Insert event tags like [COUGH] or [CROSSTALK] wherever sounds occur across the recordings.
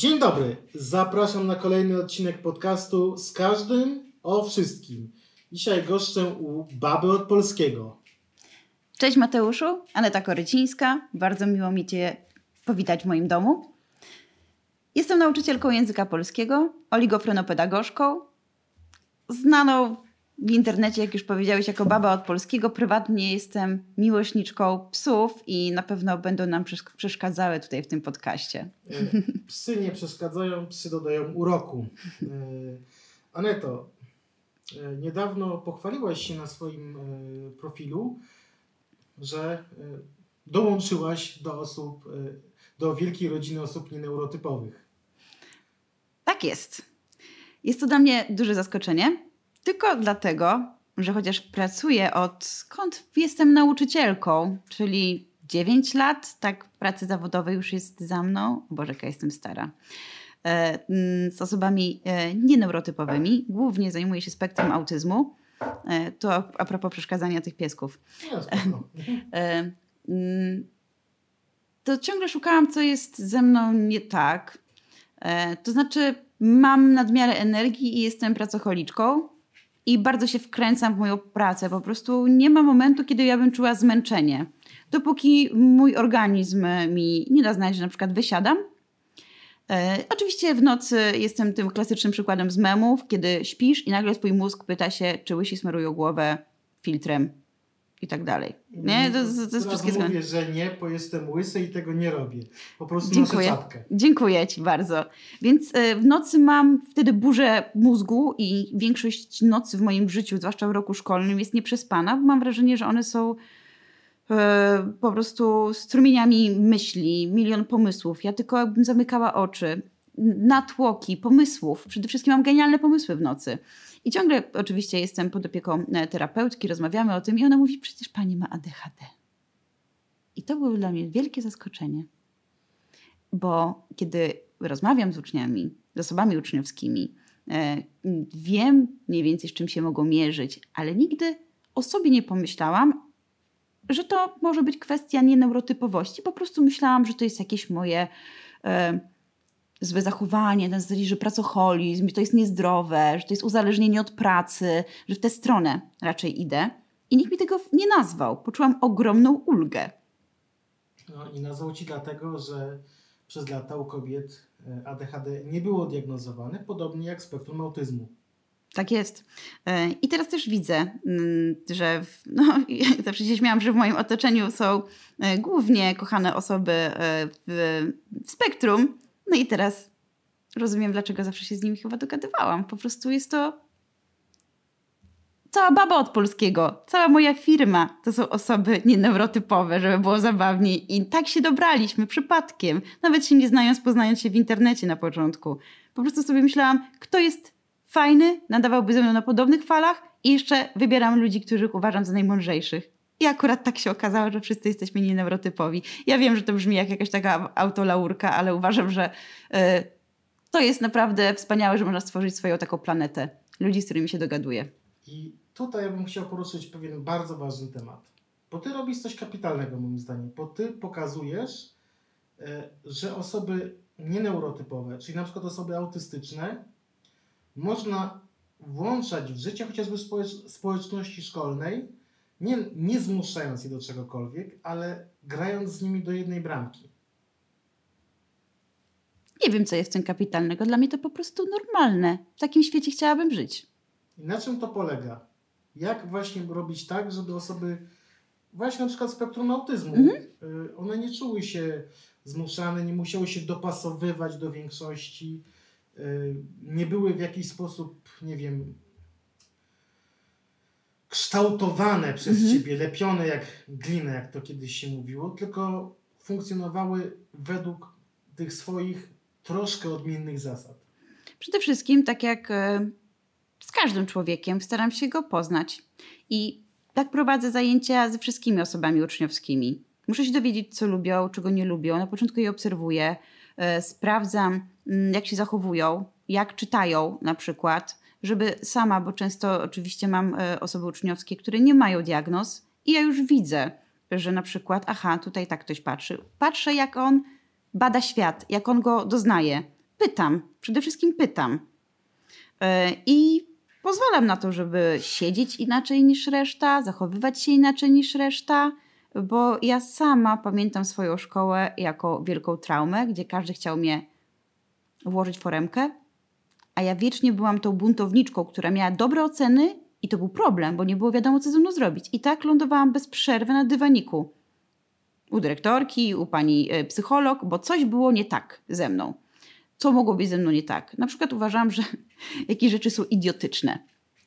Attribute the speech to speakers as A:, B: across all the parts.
A: Dzień dobry, zapraszam na kolejny odcinek podcastu z każdym o wszystkim. Dzisiaj goszczę u Baby od Polskiego.
B: Cześć Mateuszu, Aneta Korycińska. Bardzo miło mi Cię powitać w moim domu. Jestem nauczycielką języka polskiego, oligofrenopedagogzką, znaną w internecie, jak już powiedziałeś, jako baba od polskiego. Prywatnie jestem miłośniczką psów i na pewno będą nam przeszkadzały tutaj w tym podcaście.
A: E, psy nie przeszkadzają, psy dodają uroku. E, Aneto, e, niedawno pochwaliłaś się na swoim profilu, że dołączyłaś do osób, do wielkiej rodziny osób nieneurotypowych.
B: Tak jest. Jest to dla mnie duże zaskoczenie tylko dlatego, że chociaż pracuję od skąd jestem nauczycielką, czyli 9 lat, tak pracy zawodowej już jest za mną. Boże, jaka jestem stara. E, mm, z osobami e, nieneurotypowymi. Głównie zajmuję się spektrum autyzmu. E, to a propos przeszkadzania tych piesków. [LAUGHS] Mm, to ciągle szukałam, co jest ze mną nie tak. To znaczy, mam nadmiarę energii i jestem pracocholiczką i bardzo się wkręcam w moją pracę. Po prostu nie ma momentu, kiedy ja bym czuła zmęczenie. Dopóki mój organizm mi nie da znać, że na przykład wysiadam. E, oczywiście w nocy jestem tym klasycznym przykładem z memów, kiedy śpisz i nagle twój mózg pyta się, czy łysi smarują głowę filtrem i tak dalej.
A: Nie? To, to, to jest wszystkie mówię, że nie, bo jestem łysy i tego nie robię. Po prostu
B: Dziękuję.
A: noszę czapkę.
B: Dziękuję Ci bardzo. Więc e, w nocy mam wtedy burzę mózgu i większość nocy w moim życiu, zwłaszcza w roku szkolnym, jest nieprzespana, bo mam wrażenie, że one są e, po prostu strumieniami myśli, milion pomysłów. Ja tylko jakbym zamykała oczy, natłoki pomysłów. Przede wszystkim mam genialne pomysły w nocy. I ciągle oczywiście jestem pod opieką e, terapeutki, rozmawiamy o tym i ona mówi, przecież pani ma ADHD. I to było dla mnie wielkie zaskoczenie, bo kiedy rozmawiam z uczniami, z osobami uczniowskimi, e, wiem mniej więcej z czym się mogą mierzyć, ale nigdy o sobie nie pomyślałam, że to może być kwestia nieneurotypowości. Po prostu myślałam, że to jest jakieś moje e, złe zachowanie, na zasadzie, że pracoholizm, że to jest niezdrowe, że to jest uzależnienie od pracy, że w tę stronę raczej idę. I nikt mi tego nie nazwał. Poczułam ogromną ulgę.
A: No i nazwał ci dlatego, że przez lata u kobiet e, ADHD nie było diagnozowane, podobnie jak spektrum autyzmu.
B: Tak jest. E, I teraz też widzę, mm, że w, [LAUGHS] no, zawsze się śmiałam, że w moim otoczeniu są e, głównie kochane osoby w spektrum, no i teraz rozumiem, dlaczego zawsze się z nimi chyba dogadywałam. Po prostu jest to cała baba od polskiego, cała moja firma to są osoby nieneurotypowe, żeby było zabawniej. I tak się dobraliśmy przypadkiem, nawet się nie znając, poznając się w internecie na początku. Po prostu sobie myślałam, kto jest fajny, nadawałby ze mną na podobnych falach i jeszcze wybieram ludzi, których uważam za najmądrzejszych. I akurat tak się okazało, że wszyscy jesteśmy nieneurotypowi. Ja wiem, że to brzmi jak jakaś taka autolaurka, ale uważam, że y, to jest naprawdę wspaniałe, że można stworzyć swoją taką planetę ludzi, z którymi się dogaduje.
A: I tutaj ja bym chciał poruszyć pewien bardzo ważny temat. Bo ty robisz coś kapitalnego moim zdaniem, bo ty pokazujesz, y, że osoby nieneurotypowe, czyli na przykład osoby autystyczne, można włączać w życie chociażby społeczności szkolnej, nie, nie zmuszając je do czegokolwiek, ale grając z nimi do jednej bramki.
B: Nie wiem, co jest w tym kapitalnego. Dla mnie to po prostu normalne. W takim świecie chciałabym żyć.
A: I na czym to polega? Jak właśnie robić tak, żeby osoby, właśnie na przykład spektrum autyzmu, mhm. Y, one nie czuły się zmuszane, nie musiały się dopasowywać do większości, y, nie były w jakiś sposób, nie wiem, kształtowane przez mhm. ciebie, lepione jak glinę, jak to kiedyś się mówiło, tylko funkcjonowały według tych swoich troszkę odmiennych zasad.
B: Przede wszystkim, tak jak e, z każdym człowiekiem, staram się go poznać. I tak prowadzę zajęcia ze wszystkimi osobami uczniowskimi. Muszę się dowiedzieć, co lubią, czego nie lubią. Na początku je obserwuję, e, sprawdzam, mm, jak się zachowują, jak czytają na przykład żeby sama, bo często oczywiście mam e, osoby uczniowskie, które nie mają diagnoz i ja już widzę, że na przykład, aha, tutaj tak ktoś patrzy. Patrzę, jak on bada świat, jak on go doznaje. pytam. Przede wszystkim pytam. E, I pozwalam na to, żeby siedzieć inaczej niż reszta, zachowywać się inaczej niż reszta, bo ja sama pamiętam swoją szkołę jako wielką traumę, gdzie każdy chciał mnie włożyć foremkę, a ja wiecznie byłam tą buntowniczką, która miała dobre oceny i to był problem, bo nie było wiadomo, co ze mną zrobić. I tak lądowałam bez przerwy na dywaniku. U dyrektorki, u pani e, psycholog, bo coś było nie tak ze mną. Co mogło być ze mną nie tak? Na przykład uważam, że [LAUGHS] jakieś rzeczy są idiotyczne,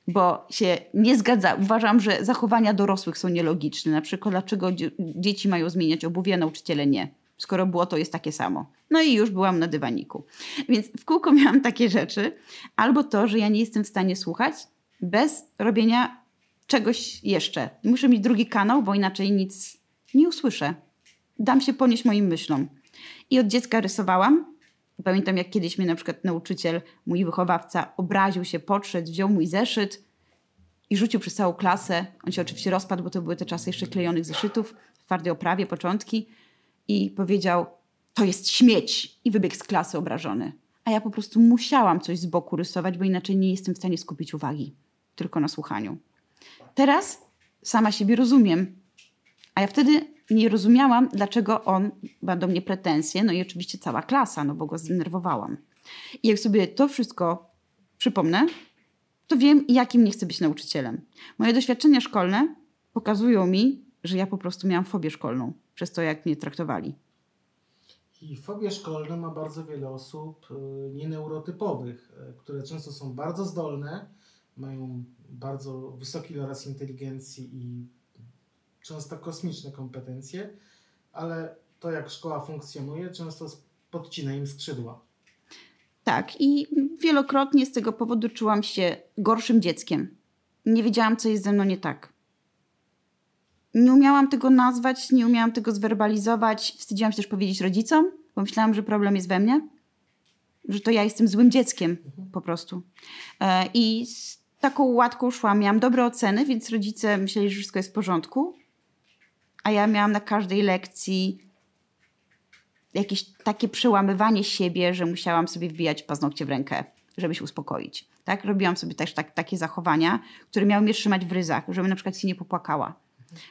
B: bo się nie zgadza. Uważam, że zachowania dorosłych są nielogiczne. Na przykład, dlaczego dzieci mają zmieniać obuwie, a nauczyciele nie skoro było to jest takie samo. No i już byłam na dywaniku. Więc w kółko [LAUGHS] miałam takie rzeczy, albo to, że ja nie jestem w stanie słuchać bez robienia czegoś jeszcze. Muszę mieć drugi kanał, bo inaczej nic nie usłyszę. Dam się ponieść moim myślom. I od dziecka rysowałam. Pamiętam, jak kiedyś mnie na przykład nauczyciel, mój wychowawca, obraził się, podszedł, wziął mój zeszyt i rzucił przez całą klasę. On się oczywiście rozpadł, bo to były te czasy jeszcze klejonych zeszytów, w twardej oprawie, początki i powiedział: To jest śmieć! I wybiegł z klasy obrażony. A ja po prostu musiałam coś z boku rysować, bo inaczej nie jestem w stanie skupić uwagi tylko na słuchaniu. Teraz sama siebie rozumiem, a ja wtedy nie rozumiałam, dlaczego on ma do mnie pretensje, no i oczywiście cała klasa, no bo go zdenerwowałam. I jak sobie to wszystko przypomnę, to wiem, jakim nie chcę być nauczycielem. Moje doświadczenia szkolne pokazują mi, że ja po prostu miałam fobię szkolną przez to, jak mnie traktowali.
A: I fobie szkolne ma bardzo wiele osób y, nieneurotypowych, y, które często są bardzo zdolne, mają bardzo wysoki oraz inteligencji i często kosmiczne kompetencje, ale to, jak szkoła funkcjonuje, często podcina im skrzydła.
B: Tak, i wielokrotnie z tego powodu czułam się gorszym dzieckiem. Nie wiedziałam, co jest ze mną nie tak nie umiałam tego nazwać, nie umiałam tego zwerbalizować. Wstydziłam się też powiedzieć rodzicom, bo myślałam, że problem jest we mnie, że to ja jestem złym dzieckiem po prostu. E, I z taką łatką szłam. Miałam dobre oceny, więc rodzice myśleli, że wszystko jest w porządku. A ja miałam na każdej lekcji jakieś takie przełamywanie siebie, że musiałam sobie wbijać paznokcie w rękę, żeby się uspokoić. Tak? Robiłam sobie też tak, takie zachowania, które miały mnie trzymać w ryzach, żebym na przykład się nie popłakała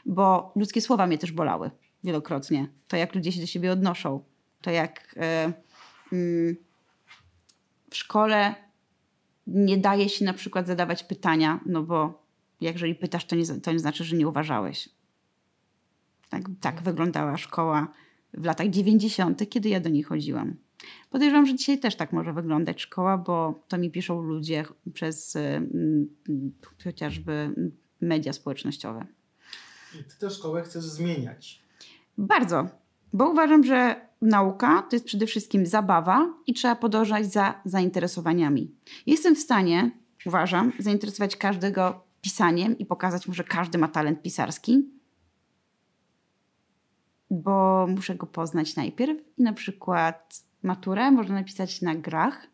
B: bo ludzkie słowa mnie też bolały wielokrotnie. To, jak ludzie się do siebie odnoszą, to jak e, mm, w szkole nie daje się na przykład zadawać pytania, no bo jeżeli pytasz, to nie, to nie znaczy, że nie uważałeś. Tak, tak wyglądała szkoła w latach 90., kiedy ja do niej chodziłam. Podejrzewam, że dzisiaj też tak może wyglądać szkoła, bo to mi piszą ludzie przez y, y, chociażby media społecznościowe.
A: Ty tę szkołę chcesz zmieniać.
B: Bardzo, bo uważam, że nauka to jest przede wszystkim zabawa i trzeba podążać za zainteresowaniami. Jestem w stanie, uważam, zainteresować każdego pisaniem i pokazać mu, że każdy ma talent pisarski, bo muszę go poznać najpierw i na przykład maturę można napisać na grach,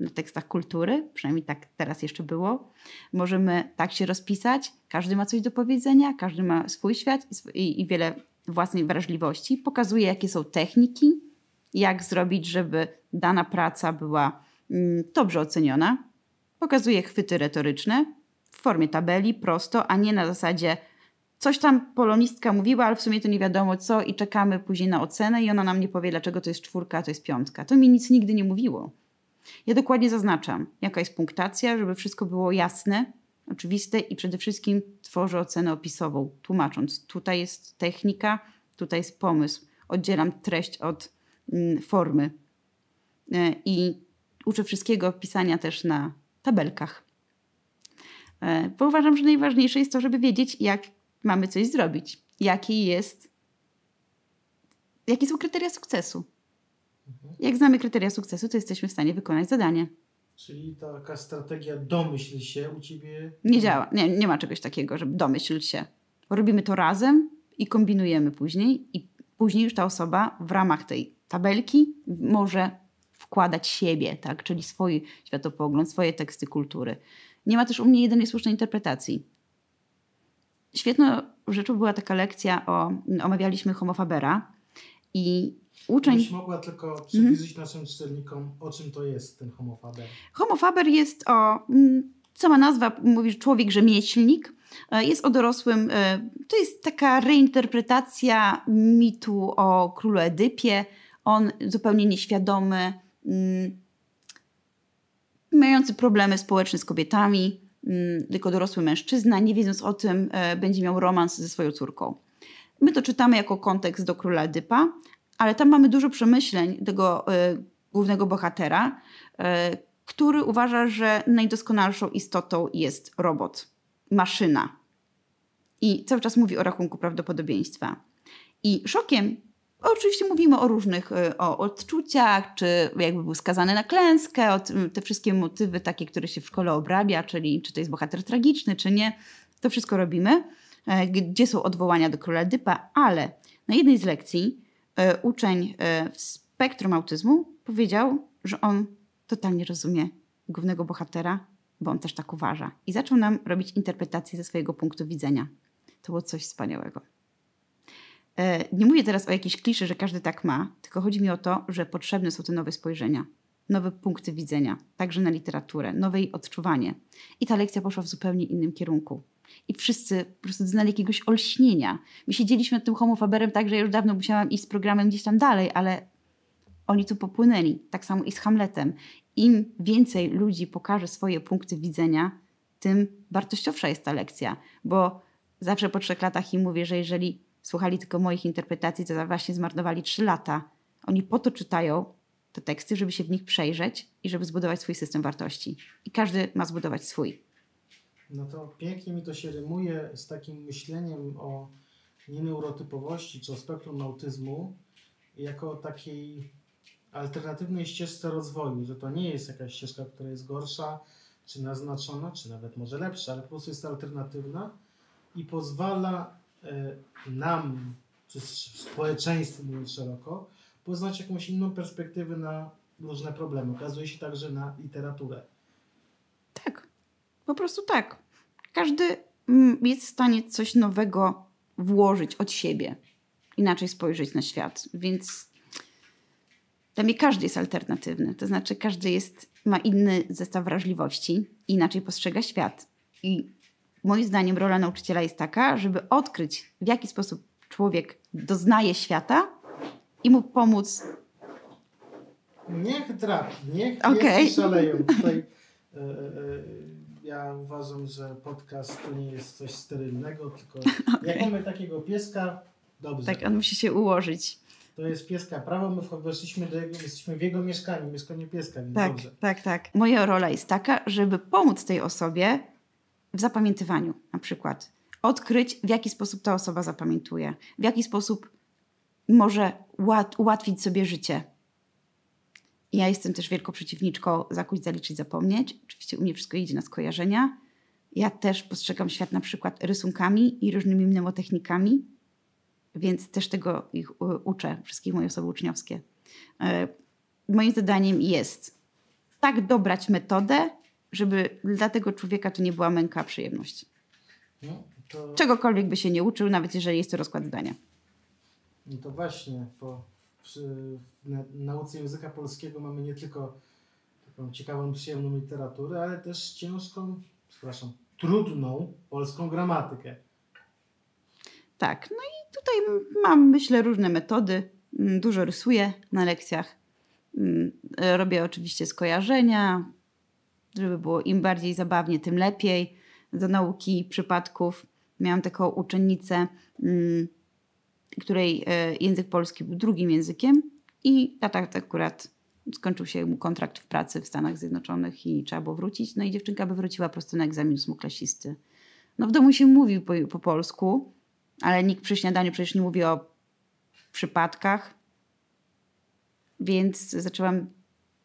B: na tekstach kultury, przynajmniej tak teraz jeszcze było. Możemy tak się rozpisać, każdy ma coś do powiedzenia, każdy ma swój świat i, i wiele własnej wrażliwości. Pokazuje, jakie są techniki, jak zrobić, żeby dana praca była mm, dobrze oceniona. Pokazuje chwyty retoryczne w formie tabeli, prosto, a nie na zasadzie coś tam polonistka mówiła, ale w sumie to nie wiadomo co i czekamy później na ocenę i ona nam nie powie, dlaczego to jest czwórka, a to jest piątka. To mi nic nigdy nie mówiło. Ja dokładnie zaznaczam, jaka jest punktacja, żeby wszystko było jasne, oczywiste i przede wszystkim tworzę ocenę opisową, tłumacząc, tutaj jest technika, tutaj jest pomysł. Oddzielam treść od mm, formy e, i uczę wszystkiego pisania też na tabelkach. E, bo uważam, że najważniejsze jest to, żeby wiedzieć, jak mamy coś zrobić, jaki jest, jakie są kryteria sukcesu. Jak znamy kryteria sukcesu, to jesteśmy w stanie wykonać zadanie.
A: Czyli taka strategia domyśl się u ciebie.
B: Nie działa. Nie, nie ma czegoś takiego, żeby domyśl się. Robimy to razem i kombinujemy później, i później już ta osoba w ramach tej tabelki może wkładać siebie, tak? czyli swój światopogląd, swoje teksty kultury. Nie ma też u mnie jedynej słusznej interpretacji. Świetną rzeczą była taka lekcja o, omawialiśmy Homo Fabera i uczeń...
A: Byś mogła tylko przybliżyć mhm. naszym czytelnikom, o czym to jest ten homo faber.
B: Homo faber jest o... Mm, sama nazwa mówi, że człowiek rzemieślnik. E, jest o dorosłym... E, to jest taka reinterpretacja mitu o królu Edypie. On zupełnie nieświadomy, mm, mający problemy społeczne z kobietami, mm, tylko dorosły mężczyzna, nie wiedząc o tym, e, będzie miał romans ze swoją córką. My to czytamy jako kontekst do króla Edypa, ale tam mamy dużo przemyśleń tego y, głównego bohatera, y, który uważa, że najdoskonalszą istotą jest robot, maszyna. I cały czas mówi o rachunku prawdopodobieństwa. I szokiem, oczywiście mówimy o różnych, y, o odczuciach, czy jakby był skazany na klęskę, te wszystkie motywy takie, które się w szkole obrabia, czyli czy to jest bohater tragiczny, czy nie. To wszystko robimy, gdzie są odwołania do króla Dypa, ale na jednej z lekcji E, uczeń e, w spektrum autyzmu powiedział, że on totalnie rozumie głównego bohatera, bo on też tak uważa. I zaczął nam robić interpretację ze swojego punktu widzenia. To było coś wspaniałego. E, nie mówię teraz o jakiejś kliszy, że każdy tak ma, tylko chodzi mi o to, że potrzebne są te nowe spojrzenia, nowe punkty widzenia, także na literaturę, nowe jej odczuwanie. I ta lekcja poszła w zupełnie innym kierunku i wszyscy po prostu doznali jakiegoś olśnienia. My siedzieliśmy nad tym homofaberem tak, że ja już dawno musiałam iść z programem gdzieś tam dalej, ale oni tu popłynęli. Tak samo i z Hamletem. Im więcej ludzi pokaże swoje punkty widzenia, tym wartościowsza jest ta lekcja, bo zawsze po trzech latach im mówię, że jeżeli słuchali tylko moich interpretacji, to właśnie zmarnowali trzy lata. Oni po to czytają te teksty, żeby się w nich przejrzeć i żeby zbudować swój system wartości. I każdy ma zbudować swój.
A: No to pięknie mi to się rymuje z takim myśleniem o nieneurotypowości czy o spektrum autyzmu jako takiej alternatywnej ścieżce rozwoju, że to nie jest jakaś ścieżka, która jest gorsza, czy naznaczona, czy nawet może lepsza, ale po prostu jest alternatywna i pozwala e, nam, czy społeczeństwu mówiąc szeroko, poznać jakąś inną perspektywę na różne problemy. Okazuje się także na literaturę.
B: Po prostu tak. Każdy mm, jest w stanie coś nowego włożyć od siebie, inaczej spojrzeć na świat. Więc dla mnie każdy jest alternatywny. To znaczy, każdy jest, ma inny zestaw wrażliwości, inaczej postrzega świat. I moim zdaniem rola nauczyciela jest taka, żeby odkryć, w jaki sposób człowiek doznaje świata i mu pomóc.
A: Niech drap, niech okay. szaleją. Tutaj, e, e, ja uważam, że podcast to nie jest coś sterylnego, tylko [LAUGHS] okay. jak mamy takiego pieska, dobrze.
B: Tak, on musi się ułożyć.
A: To jest pieska prawo, my weszliśmy do jego, jesteśmy w jego mieszkaniu, mieszkanie pieska, więc
B: tak,
A: dobrze.
B: Tak, tak. Moja rola jest taka, żeby pomóc tej osobie w zapamiętywaniu na przykład. Odkryć, w jaki sposób ta osoba zapamiętuje, w jaki sposób może ułatwić sobie życie ja jestem też wielką przeciwniczką zakuć, zaliczyć, zapomnieć. Oczywiście u mnie wszystko idzie na skojarzenia. Ja też postrzegam świat na przykład rysunkami i różnymi mnemotechnikami, więc też tego ich uczę, wszystkich moje osoby uczniowskie. E, moim zadaniem jest tak dobrać metodę, żeby dla tego człowieka to nie była męka, przyjemność. No, to... Czegokolwiek by się nie uczył, nawet jeżeli jest to rozkład zdania.
A: No to właśnie, po przy nauce języka polskiego mamy nie tylko taką ciekawą, przyjemną literaturę, ale też ciężką, przepraszam, trudną polską gramatykę.
B: Tak, no i tutaj mam, myślę, różne metody. Mm, dużo rysuję na lekcjach. Mm, robię oczywiście skojarzenia, żeby było im bardziej zabawnie, tym lepiej. Do nauki przypadków miałam taką uczennicę, mm, której e, język polski był drugim językiem i tata akurat skończył się mu kontrakt w pracy w Stanach Zjednoczonych i trzeba było wrócić. No i dziewczynka by wróciła prosto na egzamin ósmoklasisty. No w domu się mówił po, po polsku, ale nikt przy śniadaniu przecież nie mówi o przypadkach. Więc zaczęłam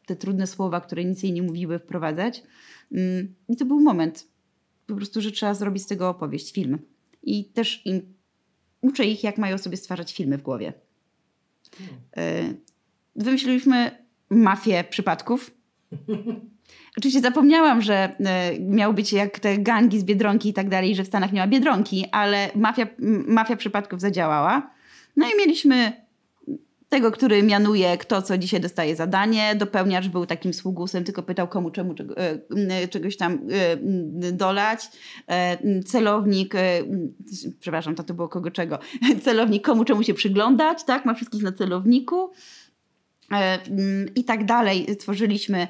B: te trudne słowa, które nic jej nie mówiły, wprowadzać. Mm, I to był moment po prostu, że trzeba zrobić z tego opowieść, film. I też im uczę ich, jak mają sobie stwarzać filmy w głowie. Hmm. Wymyśliliśmy mafię przypadków. [LAUGHS] Oczywiście zapomniałam, że e, miał być jak te gangi z Biedronki i tak dalej, że w Stanach nie ma Biedronki, ale mafia, mafia przypadków zadziałała. No i mieliśmy tego, który mianuje, kto co dzisiaj dostaje zadanie. Dopełniacz był takim sługusem, tylko pytał komu czemu czego, e, czegoś tam e, dolać. E, celownik, przepraszam, to, było kogo czego. [LAUGHS] Celownik komu czemu się przyglądać, tak? Ma wszystkich na celowniku. I tak dalej. Tworzyliśmy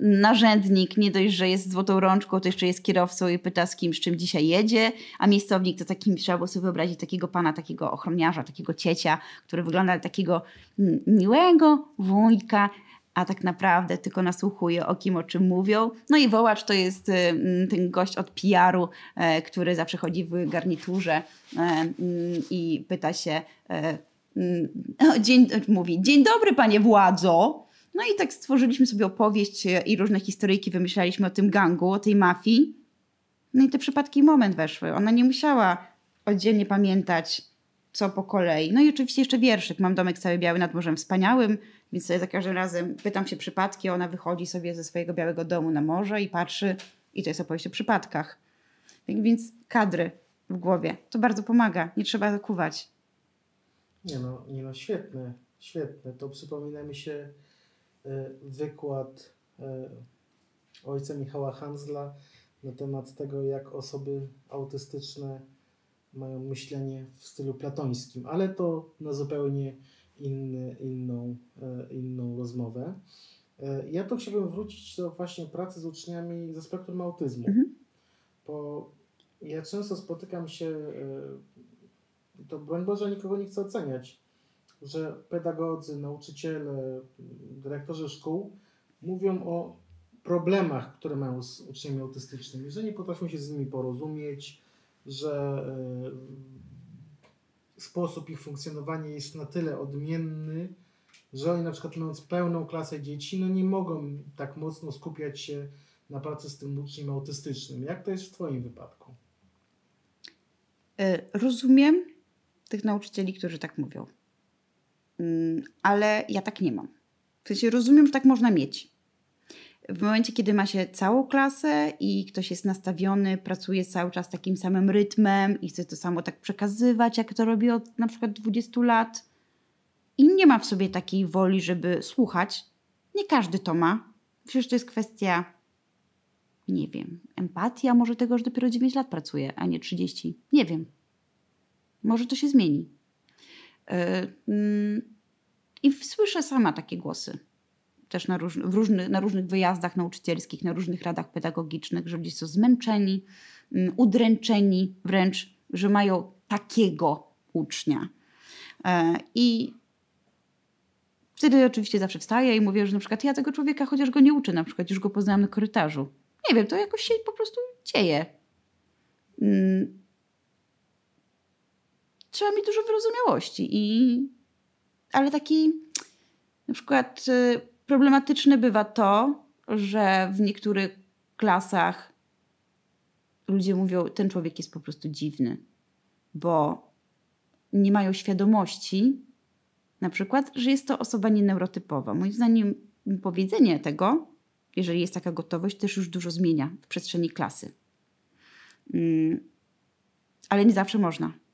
B: narzędnik, nie dość, że jest złotą rączką, to jeszcze jest kierowcą i pyta z kim, z czym dzisiaj jedzie, a miejscownik to takim, trzeba było sobie wyobrazić takiego pana, takiego ochroniarza, takiego ciecia, który wygląda jak takiego miłego wujka, a tak naprawdę tylko nasłuchuje o kim, o czym mówią. No i wołacz to jest ten gość od PR-u, e, który zawsze chodzi w garniturze e, i pyta się e, Mm, [LAUGHS] dzień, mówi, dzień dobry panie władzo. No i tak stworzyliśmy sobie opowieść e, i różne historyjki wymyślaliśmy o tym gangu, o tej mafii. No i te przypadki moment weszły. Ona nie musiała oddzielnie pamiętać, co po kolei. No i oczywiście jeszcze wierszyk. Mam domek cały biały nad morzem wspaniałym, więc sobie za każdym razem pytam się przypadki, ona wychodzi sobie ze swojego białego domu na morze i patrzy i to jest opowieść o przypadkach. Więc kadry w głowie. To bardzo pomaga. Nie trzeba zakuwać.
A: Nie no, nie no, świetne, świetne. To przypomina mi się e, wykład e, ojca Michała Hansla na temat tego, jak osoby autystyczne mają myślenie w stylu platońskim, ale to na zupełnie inny, inną, e, inną rozmowę. Ja to chciałbym wrócić do właśnie pracy z uczniami ze spektrum autyzmu, mhm. bo ja często spotykam się to broń Boże nikogo nie chcę oceniać, że pedagodzy, nauczyciele, dyrektorzy szkół mówią o problemach, które mają z uczniami autystycznymi, że nie potrafią się z nimi porozumieć, że y, sposób ich funkcjonowania jest na tyle odmienny, że oni na przykład mając pełną klasę dzieci, no nie mogą tak mocno skupiać się na pracy z tym uczniem autystycznym. Jak to jest w Twoim wypadku?
B: Y, rozumiem, tych nauczycieli, którzy tak mówią. Mm, ale ja tak nie mam. W sensie rozumiem, że tak można mieć. W momencie, kiedy ma się całą klasę i ktoś jest nastawiony, pracuje cały czas takim samym rytmem i chce to samo tak przekazywać, jak to robi od na przykład 20 lat, i nie ma w sobie takiej woli, żeby słuchać, nie każdy to ma. Przecież to jest kwestia, nie wiem, empatia, może tego, że dopiero 9 lat pracuje, a nie 30. Nie wiem. Może to się zmieni. E, mm, I słyszę sama takie głosy. Też na, róż, różny, na różnych wyjazdach nauczycielskich, na różnych radach pedagogicznych, że ludzie są zmęczeni, mm, udręczeni wręcz, że mają takiego ucznia. E, I wtedy oczywiście zawsze wstaję i mówię, że na przykład ja tego człowieka, chociaż go nie uczę, na przykład już go poznałam na korytarzu. Nie wiem, to jakoś się po prostu dzieje. Trzeba mieć dużo wyrozumiałości. I, ale taki na przykład y, problematyczne bywa to, że w niektórych klasach ludzie mówią, ten człowiek jest po prostu dziwny, bo nie mają świadomości, na przykład, że jest to osoba nieneurotypowa. Moim zdaniem powiedzenie tego, jeżeli jest taka gotowość, też już dużo zmienia w przestrzeni klasy. Mm, ale nie zawsze można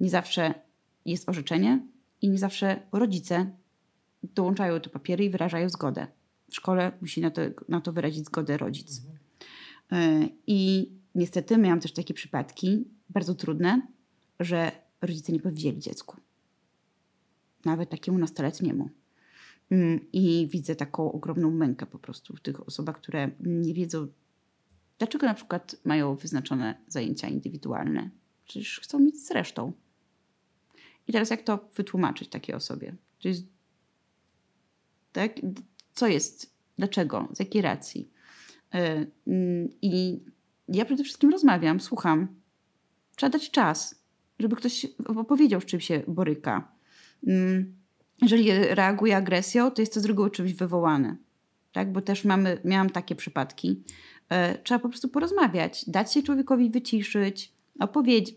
B: Nie zawsze jest orzeczenie i nie zawsze rodzice dołączają te papiery i wyrażają zgodę. W szkole musi na to, na to wyrazić zgodę rodzic. Mhm. I niestety miałam też takie przypadki, bardzo trudne, że rodzice nie powiedzieli dziecku. Nawet takiemu nastoletniemu. Mm, I widzę taką ogromną mękę po prostu w tych osobach, które nie wiedzą, dlaczego na przykład mają wyznaczone zajęcia indywidualne, Przecież chcą mieć z resztą. I teraz jak to wytłumaczyć takiej osobie? To tak? Co jest? Dlaczego? Z jakiej racji? E, mm, I ja przede wszystkim rozmawiam, słucham. Trzeba dać czas, żeby ktoś opowiedział, z czym się boryka. Mm, jeżeli reaguje agresją, to jest to z reguły czymś wywołane. Tak? Bo też mamy, miałam takie przypadki. E, trzeba po prostu porozmawiać, dać się człowiekowi wyciszyć,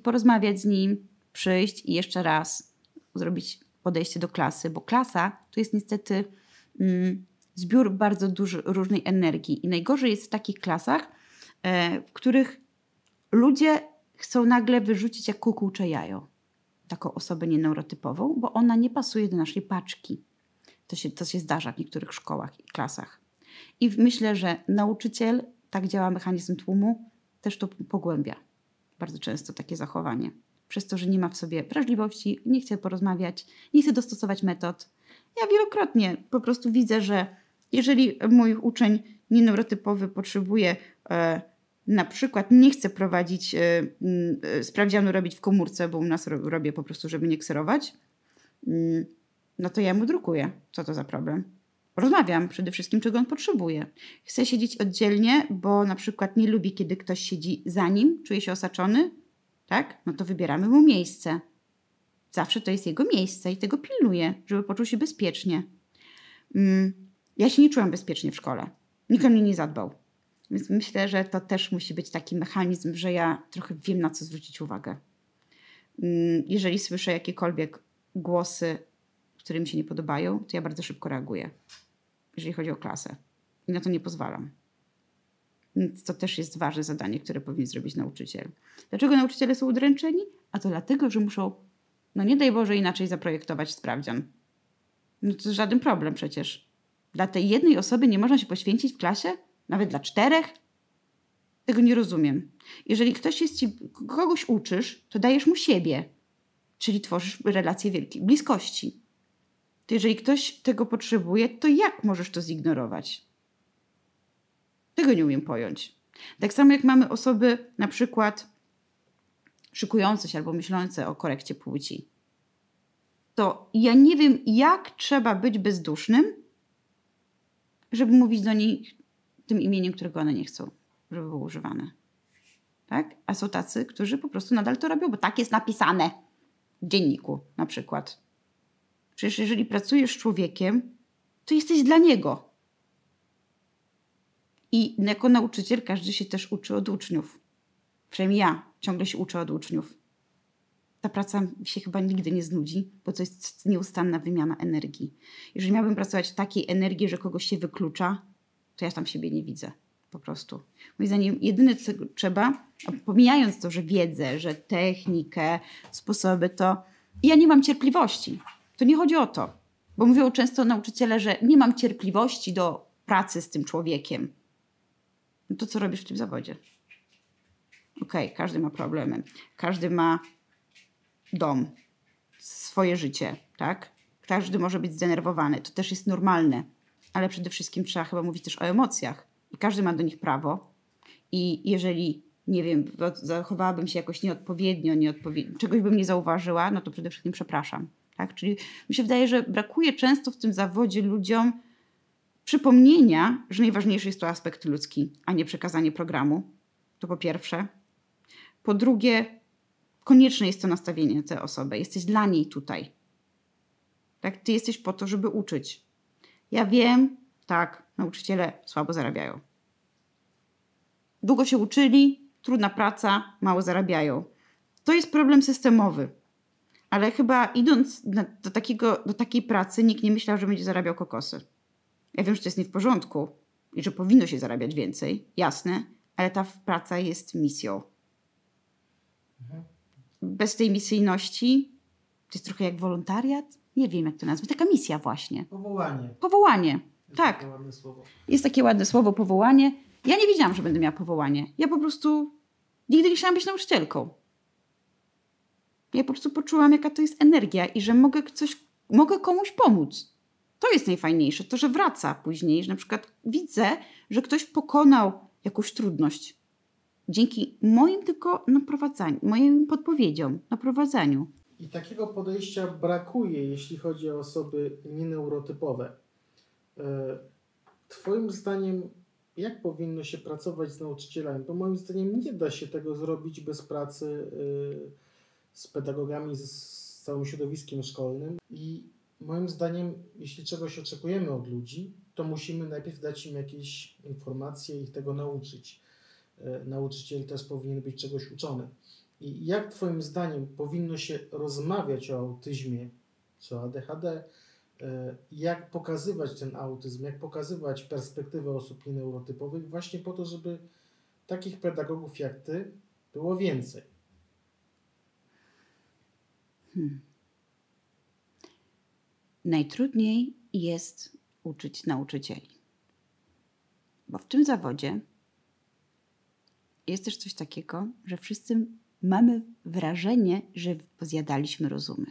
B: porozmawiać z nim, przyjść i jeszcze raz zrobić podejście do klasy, bo klasa to jest niestety mm, zbiór bardzo duży, różnej energii. I najgorzej jest w takich klasach, e, w których ludzie chcą nagle wyrzucić jak kukułcze jajo. taką osobę nieneurotypową, bo ona nie pasuje do naszej paczki. To się, to się zdarza w niektórych szkołach i klasach. I myślę, że nauczyciel, tak działa mechanizm tłumu, też to pogłębia. Bardzo często takie zachowanie. Przez to, że nie ma w sobie wrażliwości, nie chce porozmawiać, nie chce dostosować metod. Ja wielokrotnie po prostu widzę, że jeżeli mój uczeń nieneurotypowy potrzebuje e, na przykład nie chce prowadzić e, sprawdzianu robić w komórce, bo u nas ro, robię po prostu, żeby nie kserować, mm, no to ja mu drukuję. Co to za problem? Rozmawiam przede wszystkim, czego on potrzebuje. Chce siedzieć oddzielnie, bo na przykład nie lubi, kiedy ktoś siedzi za nim, czuje się osaczony, tak? No to wybieramy mu miejsce. Zawsze to jest jego miejsce i tego pilnuje, żeby poczuł się bezpiecznie. Mm, ja się nie czułam bezpiecznie w szkole. Nikt o mnie nie zadbał. Więc myślę, że to też musi być taki mechanizm, że ja trochę wiem, na co zwrócić uwagę. Mm, jeżeli słyszę jakiekolwiek głosy, które mi się nie podobają, to ja bardzo szybko reaguję, jeżeli chodzi o klasę. I na to nie pozwalam. Więc to też jest ważne zadanie, które powinien zrobić nauczyciel. Dlaczego nauczyciele są udręczeni? A to dlatego, że muszą, no nie daj Boże, inaczej zaprojektować sprawdzian. No to żaden problem przecież. Dla tej jednej osoby nie można się poświęcić w klasie? Nawet dla czterech? Tego nie rozumiem. Jeżeli ktoś jest ci, kogoś uczysz, to dajesz mu siebie, czyli tworzysz relacje wielkiej bliskości. To jeżeli ktoś tego potrzebuje, to jak możesz to zignorować? Tego nie umiem pojąć. Tak samo jak mamy osoby na przykład szykujące się albo myślące o korekcie płci. To ja nie wiem, jak trzeba być bezdusznym, żeby mówić do nich tym imieniem, którego one nie chcą, żeby było używane. Tak? A są tacy, którzy po prostu nadal to robią, bo tak jest napisane w dzienniku na przykład. Przecież jeżeli pracujesz z człowiekiem, to jesteś dla niego. I jako nauczyciel każdy się też uczy od uczniów. Przynajmniej ja ciągle się uczę od uczniów. Ta praca się chyba nigdy nie znudzi, bo to jest nieustanna wymiana energii. Jeżeli miałbym pracować w takiej energii, że kogoś się wyklucza, to ja tam siebie nie widzę. Po prostu. Moim zdaniem, jedyne co trzeba, pomijając to, że wiedzę, że technikę, sposoby, to ja nie mam cierpliwości. To nie chodzi o to. Bo mówią często nauczyciele, że nie mam cierpliwości do pracy z tym człowiekiem. No to co robisz w tym zawodzie? Okej, okay, każdy ma problemy. Każdy ma dom, swoje życie, tak? Każdy może być zdenerwowany. To też jest normalne ale przede wszystkim trzeba chyba mówić też o emocjach. I każdy ma do nich prawo. I jeżeli, nie wiem, zachowałabym się jakoś nieodpowiednio, nieodpowiednio czegoś bym nie zauważyła, no to przede wszystkim przepraszam. Tak? Czyli mi się wydaje, że brakuje często w tym zawodzie ludziom przypomnienia, że najważniejszy jest to aspekt ludzki, a nie przekazanie programu. To po pierwsze. Po drugie, konieczne jest to nastawienie tej osoby. Jesteś dla niej tutaj. Tak? Ty jesteś po to, żeby uczyć. Ja wiem, tak, nauczyciele słabo zarabiają. Długo się uczyli, trudna praca, mało zarabiają. To jest problem systemowy. Ale chyba idąc do, takiego, do takiej pracy, nikt nie myślał, że będzie zarabiał kokosy. Ja wiem, że to jest nie w porządku i że powinno się zarabiać więcej, jasne, ale ta praca jest misją. Mhm. Bez tej misyjności to jest trochę jak wolontariat nie wiem jak to nazwać, taka misja właśnie.
A: Powołanie.
B: Powołanie,
A: Jest
B: tak.
A: Takie ładne słowo.
B: Jest takie ładne słowo powołanie. Ja nie wiedziałam, że będę miała powołanie. Ja po prostu nigdy nie chciałam być nauczycielką. Ja po prostu poczułam, jaka to jest energia i że mogę coś, mogę komuś pomóc. To jest najfajniejsze, to, że wraca później, że na przykład widzę, że ktoś pokonał jakąś trudność. Dzięki moim tylko naprowadzaniu, moim podpowiedziom, naprowadzaniu.
A: I takiego podejścia brakuje, jeśli chodzi o osoby nieneurotypowe. E, twoim zdaniem, jak powinno się pracować z nauczycielami? Bo moim zdaniem nie da się tego zrobić bez pracy e, z pedagogami, z całym środowiskiem szkolnym. I moim zdaniem, jeśli czegoś oczekujemy od ludzi, to musimy najpierw dać im jakieś informacje i ich tego nauczyć. E, nauczyciel też powinien być czegoś uczony. I jak Twoim zdaniem powinno się rozmawiać o autyzmie czy o ADHD? E, jak pokazywać ten autyzm, jak pokazywać perspektywę osób nieneurotypowych, właśnie po to, żeby takich pedagogów jak Ty było więcej?
B: Hmm. Najtrudniej jest uczyć nauczycieli. Bo w tym zawodzie jest też coś takiego, że wszyscy mamy wrażenie, że pozjadaliśmy rozumy.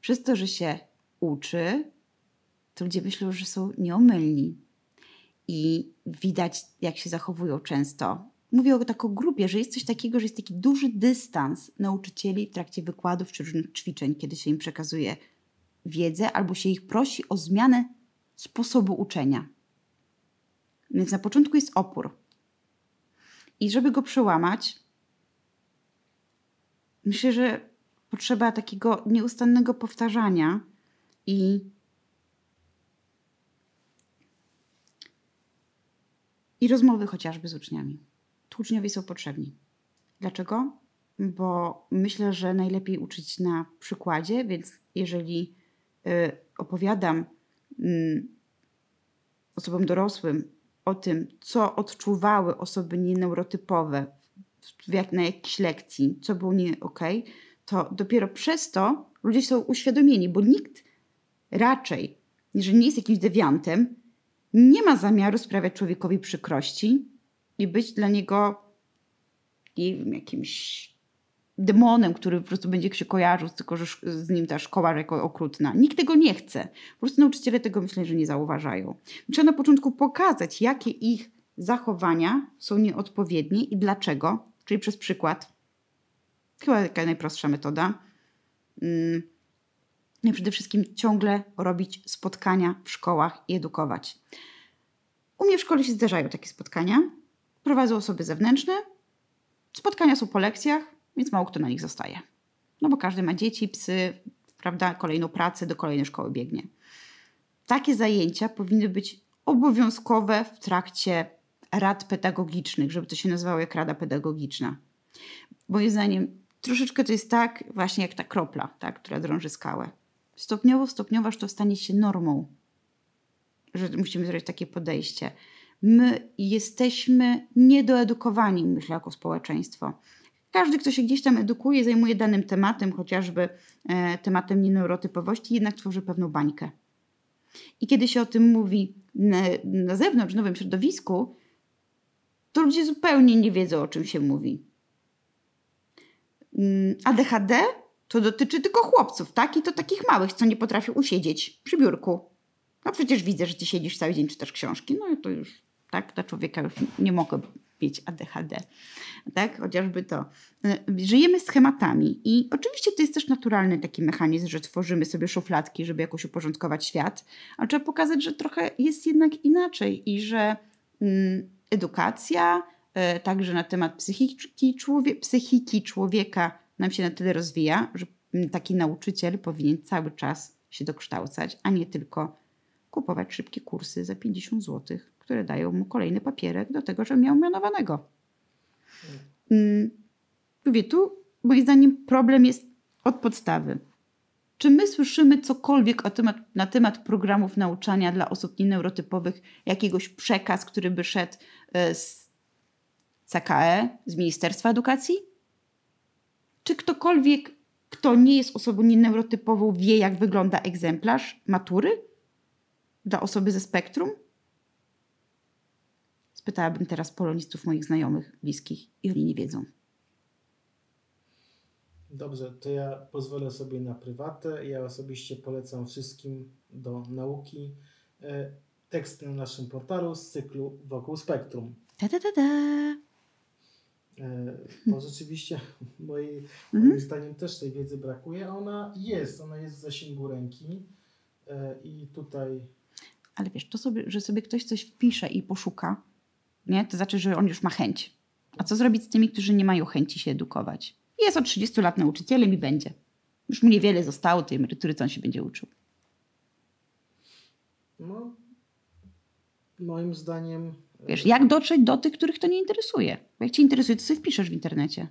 B: Przez to, że się uczy, to ludzie myślą, że są nieomylni. I widać, jak się zachowują często. Mówię o taką grupie, że jest coś takiego, że jest taki duży dystans nauczycieli w trakcie wykładów czy różnych ćwiczeń, kiedy się im przekazuje wiedzę albo się ich prosi o zmianę sposobu uczenia. Więc na początku jest opór. I żeby go przełamać, myślę, że potrzeba takiego nieustannego powtarzania i i rozmowy chociażby z uczniami. Uczniowie są potrzebni. Dlaczego? Bo myślę, że najlepiej uczyć na przykładzie, więc jeżeli y, opowiadam y, osobom dorosłym o tym, co odczuwały osoby nieneurotypowe na jakiejś lekcji, co było nie ok, to dopiero przez to ludzie są uświadomieni, bo nikt raczej, jeżeli nie jest jakimś dewiantem, nie ma zamiaru sprawiać człowiekowi przykrości i być dla niego nie wiem, jakimś demonem, który po prostu będzie się kojarzył, tylko że z nim ta szkoła jako okrutna. Nikt tego nie chce. Po prostu nauczyciele tego myślę, że nie zauważają. Trzeba na początku pokazać, jakie ich zachowania są nieodpowiednie i dlaczego, czyli przez przykład. Chyba taka najprostsza metoda. Hmm. I przede wszystkim ciągle robić spotkania w szkołach i edukować. U mnie w szkole się zdarzają takie spotkania. Prowadzą osoby zewnętrzne. Spotkania są po lekcjach, więc mało kto na nich zostaje. No bo każdy ma dzieci, psy, prawda, kolejną pracę, do kolejnej szkoły biegnie. Takie zajęcia powinny być obowiązkowe w trakcie rad pedagogicznych, żeby to się nazywało jak rada pedagogiczna. Moim zdaniem troszeczkę to jest tak właśnie jak ta kropla, tak, która drąży skałę. Stopniowo, stopniowo aż to stanie się normą, że musimy zrobić takie podejście. My jesteśmy niedoedukowani, myślę, jako społeczeństwo. Każdy, kto się gdzieś tam edukuje, zajmuje danym tematem, chociażby e, tematem nieneurotypowości, jednak tworzy pewną bańkę. I kiedy się o tym mówi na, na zewnątrz, w nowym środowisku, to ludzie zupełnie nie wiedzą, o czym się mówi. Mm, ADHD to dotyczy tylko chłopców, tak? I to takich małych, co nie potrafią usiedzieć przy biurku. No przecież widzę, że ty siedzisz cały dzień, czytasz książki. No i to już, tak? Dla człowieka już nie mogę mieć ADHD. Tak? Chociażby to. Y, żyjemy schematami i oczywiście to jest też naturalny taki mechanizm, że tworzymy sobie szufladki, żeby jakoś uporządkować świat, ale trzeba pokazać, że trochę jest jednak inaczej i że mm, edukacja, y, także na temat psychiki, człowie psychiki człowieka nam się na tyle rozwija, że taki nauczyciel powinien cały czas się dokształcać, a nie tylko kupować szybkie kursy za 50 zł, które dają mu kolejny papierek do tego, że miał mianowanego. Hmm. Mówię, tu moim zdaniem problem jest od podstawy. Czy my słyszymy cokolwiek temat, na temat programów nauczania dla osób nieneurotypowych, jakiegoś przekaz, który by szedł e, z CKE, z Ministerstwa Edukacji? Czy ktokolwiek, kto nie jest osobą nieneurotypową, wie, jak wygląda egzemplarz matury dla osoby ze spektrum? Spytałabym teraz polonistów moich znajomych, bliskich i oni nie wiedzą.
A: Dobrze, to ja pozwolę sobie na prywatę. Ja osobiście polecam wszystkim do nauki e, teksty na naszym portalu z cyklu Wokół Spektrum.
B: Ta, ta, ta, ta.
A: E, bo rzeczywiście [LAUGHS] moim mhm. zdaniem też tej wiedzy brakuje. Ona jest, ona jest w zasięgu ręki e, i tutaj...
B: Ale wiesz, to sobie, że sobie ktoś coś wpisze i poszuka, nie? to znaczy, że on już ma chęć. A co zrobić z tymi, którzy nie mają chęci się edukować? Jest od 30 lat nauczycielem i będzie. Już mu niewiele zostało tej emerytury, co on się będzie uczył.
A: No, moim zdaniem
B: Wiesz, jak dotrzeć do tych, których to nie interesuje? Bo jak cię interesuje, to sobie wpiszesz w internecie.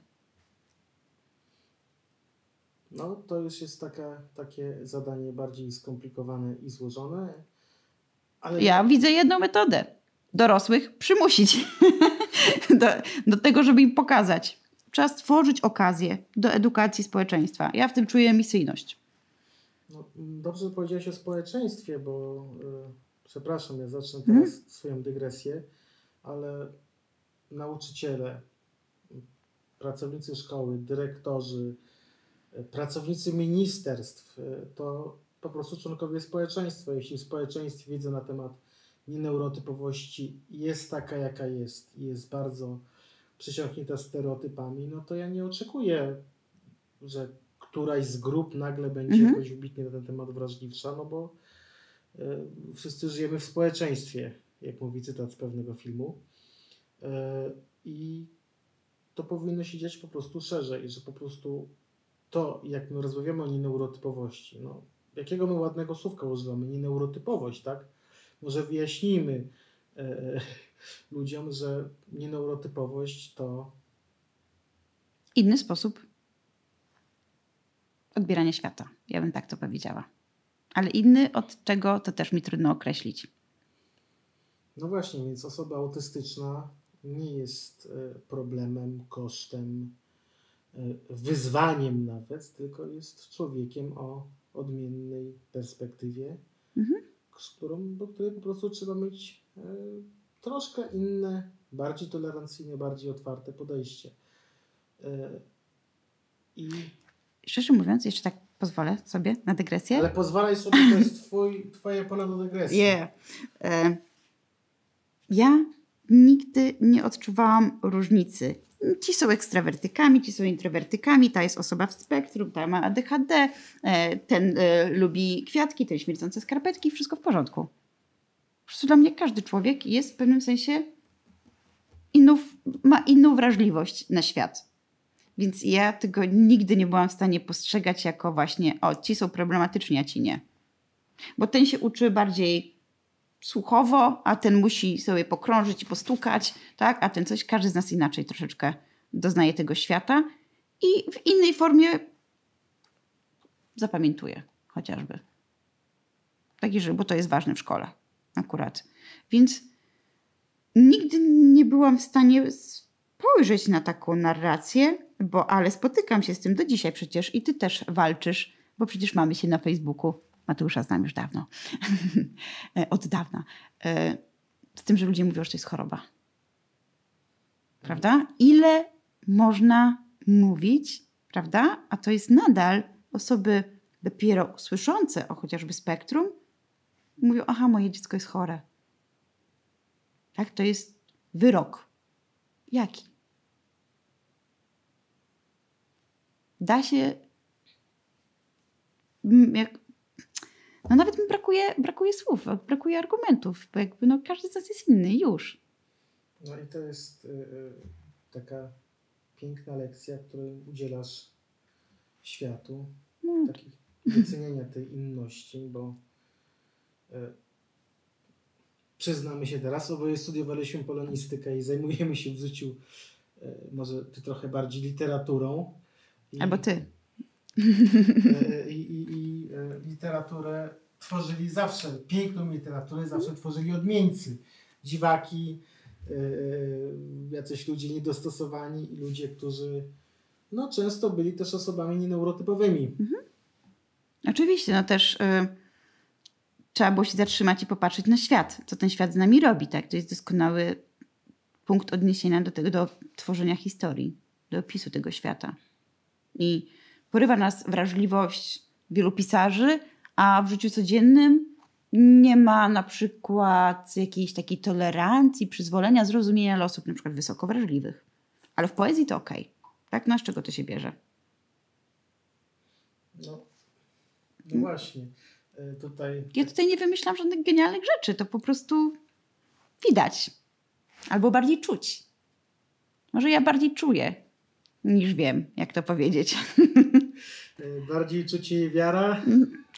A: No, to już jest taka, takie zadanie bardziej skomplikowane i złożone.
B: Ale... Ja widzę jedną metodę. Dorosłych przymusić [LAUGHS] do, do tego, żeby im pokazać. trzeba stworzyć okazję do edukacji społeczeństwa. Ja w tym czuję misyjność.
A: No, dobrze powiedziałeś o społeczeństwie, bo y, przepraszam, ja zacznę teraz
B: Mhm.
A: swoją dygresję, ale nauczyciele, pracownicy szkoły, dyrektorzy, y, pracownicy ministerstw, y, to po prostu członkowie społeczeństwa. Jeśli w społeczeństwie wiedza na temat nieneurotypowości jest taka, jaka jest i jest bardzo przesiąknięta stereotypami, no to ja nie oczekuję, że któraś z grup nagle będzie
B: Mhm.
A: jakoś wybitnie na ten temat wrażliwsza, no bo y, wszyscy żyjemy w społeczeństwie, jak mówi cytat z pewnego filmu. Y, I to powinno się dziać po prostu szerzej, że po prostu to, jak my rozmawiamy o nieneurotypowości, no, jakiego my ładnego słówka używamy, nieneurotypowość, tak? Może wyjaśnijmy e, ludziom, że nieneurotypowość to
B: Inny sposób odbierania świata. Ja bym tak to powiedziała. Ale inny od czego to też mi trudno określić.
A: No właśnie, więc osoba autystyczna nie jest e, problemem, kosztem, e, wyzwaniem nawet, tylko jest człowiekiem o odmiennej perspektywie,
B: Mhm.
A: Z którą, do której po prostu trzeba mieć e, troszkę inne, bardziej tolerancyjne, bardziej otwarte podejście. E, I,
B: Szczerze mówiąc, jeszcze tak pozwolę sobie na dygresję.
A: ale pozwalaj sobie, to jest twój, twoja pola do dygresji.
B: Yeah. E, ja nigdy nie odczuwałam różnicy. Ci są ekstrawertykami, ci są introwertykami, ta jest osoba w spektrum, ta ma ADHD, e, ten e, lubi kwiatki, ten śmierdzące skarpetki, wszystko w porządku. Po prostu dla mnie każdy człowiek jest w pewnym sensie inną, ma inną wrażliwość na świat. Więc ja tego nigdy nie byłam w stanie postrzegać jako właśnie, o, ci są problematyczni, a ci nie. Bo ten się uczy bardziej słuchowo, a ten musi sobie pokrążyć i postukać, tak? A ten coś, każdy z nas inaczej troszeczkę doznaje tego świata i w innej formie zapamiętuje chociażby. Taki, że, bo to jest ważne w szkole akurat. Więc nigdy nie byłam w stanie spojrzeć na taką narrację, bo ale spotykam się z tym do dzisiaj przecież i ty też walczysz, bo przecież mamy się na Facebooku. Mateusza znam już dawno. [LAUGHS] Od dawna. E, Z tym, że ludzie mówią, że to jest choroba. Prawda? Ile można mówić, prawda? A to jest nadal osoby dopiero słyszące o chociażby spektrum, mówią, aha, moje dziecko jest chore. Tak? To jest wyrok. Jaki? Da się. Jak, no nawet mi brakuje, brakuje słów, brakuje argumentów, bo jakby no każdy z nas jest inny już.
A: No i to jest y, y, taka piękna lekcja, której udzielasz światu,
B: No,
A: takich doceniania tej inności, bo y, przyznamy się teraz, oboje studiowaliśmy polonistykę i zajmujemy się w życiu y, może ty trochę bardziej literaturą. I,
B: albo ty. [LAUGHS]
A: I, literaturę tworzyli zawsze, piękną literaturę zawsze tworzyli odmieńcy, dziwaki, y, jacyś ludzie niedostosowani i ludzie, którzy no, często byli też osobami nieneurotypowymi.
B: Oczywiście, no też y, trzeba było się zatrzymać i popatrzeć na świat, co ten świat z nami robi, tak? To jest doskonały punkt odniesienia do tego, do tworzenia historii, do opisu tego świata. I porywa nas wrażliwość wielu pisarzy, a w życiu codziennym nie ma na przykład jakiejś takiej tolerancji, przyzwolenia, zrozumienia dla osób na przykład wysoko wrażliwych. Ale w poezji to okej. Tak? No z czego to się bierze?
A: No, no właśnie. Y, Tutaj
B: Ja tutaj nie wymyślam żadnych genialnych rzeczy, to po prostu widać. Albo bardziej czuć. Może ja bardziej czuję, niż wiem, jak to powiedzieć. [LAUGHS]
A: y, bardziej czucie i wiara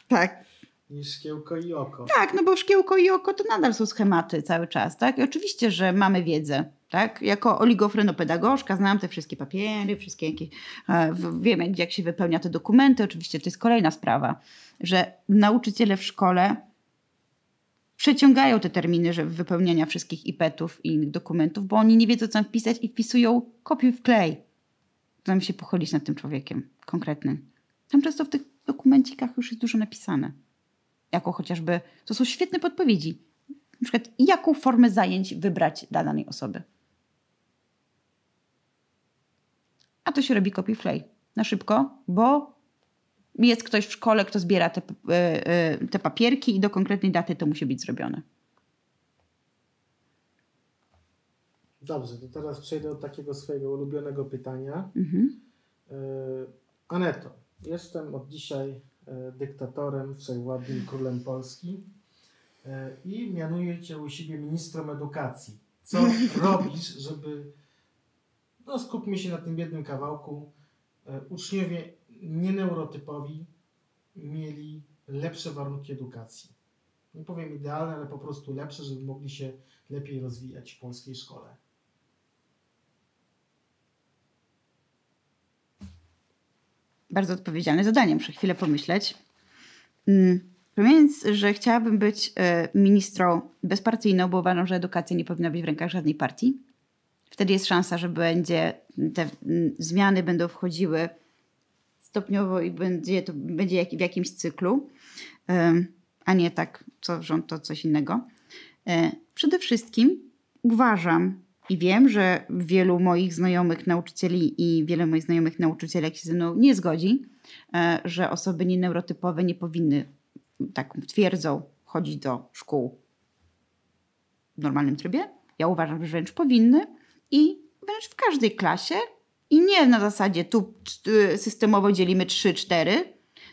B: tak.
A: niż szkiełko i oko.
B: Tak, no bo szkiełko i oko to nadal są schematy cały czas, tak? I oczywiście, że mamy wiedzę, tak? Jako oligofrenopedagożka znam te wszystkie papiery, wszystkie jakieś, e, wiem jak, jak się wypełnia te dokumenty. Oczywiście to jest kolejna sprawa, że nauczyciele w szkole przeciągają te terminy że wypełniania wszystkich IPET-ów i innych dokumentów, bo oni nie wiedzą co tam wpisać i wpisują kopiuj w klej. Zamiast się pochylić nad tym człowiekiem konkretnym. Tam często w tych dokumencikach już jest dużo napisane. Jako chociażby, to są świetne podpowiedzi. Na przykład, jaką formę zajęć wybrać dla danej osoby. A to się robi copy flay na szybko, bo jest ktoś w szkole, kto zbiera te, e, e, te papierki i do konkretnej daty to musi być zrobione.
A: Dobrze, to teraz przejdę do takiego swojego ulubionego pytania.
B: Mhm.
A: E, Aneto, jestem od dzisiaj dyktatorem, wszechwładnym królem Polski i mianuję Cię u siebie ministrem edukacji. Co [LAUGHS] robisz, żeby, no skupmy się na tym jednym kawałku, uczniowie nieneurotypowi mieli lepsze warunki edukacji. Nie powiem idealne, ale po prostu lepsze, żeby mogli się lepiej rozwijać w polskiej szkole.
B: Bardzo odpowiedzialne zadanie, muszę chwilę pomyśleć. Mm, Pamiętając, że chciałabym być e, ministrą bezpartyjną, bo uważam, że edukacja nie powinna być w rękach żadnej partii. Wtedy jest szansa, że będzie, te mm, zmiany będą wchodziły stopniowo i będzie to będzie w jakimś cyklu, a nie tak co rząd to coś innego. E, przede wszystkim uważam i wiem, że wielu moich znajomych nauczycieli i wiele moich znajomych nauczycielek się ze mną nie zgodzi, e, że osoby nieneurotypowe nie powinny, tak twierdzą, chodzić do szkół w normalnym trybie. Ja uważam, że wręcz powinny i wręcz w każdej klasie i nie na zasadzie tu systemowo dzielimy 3-4,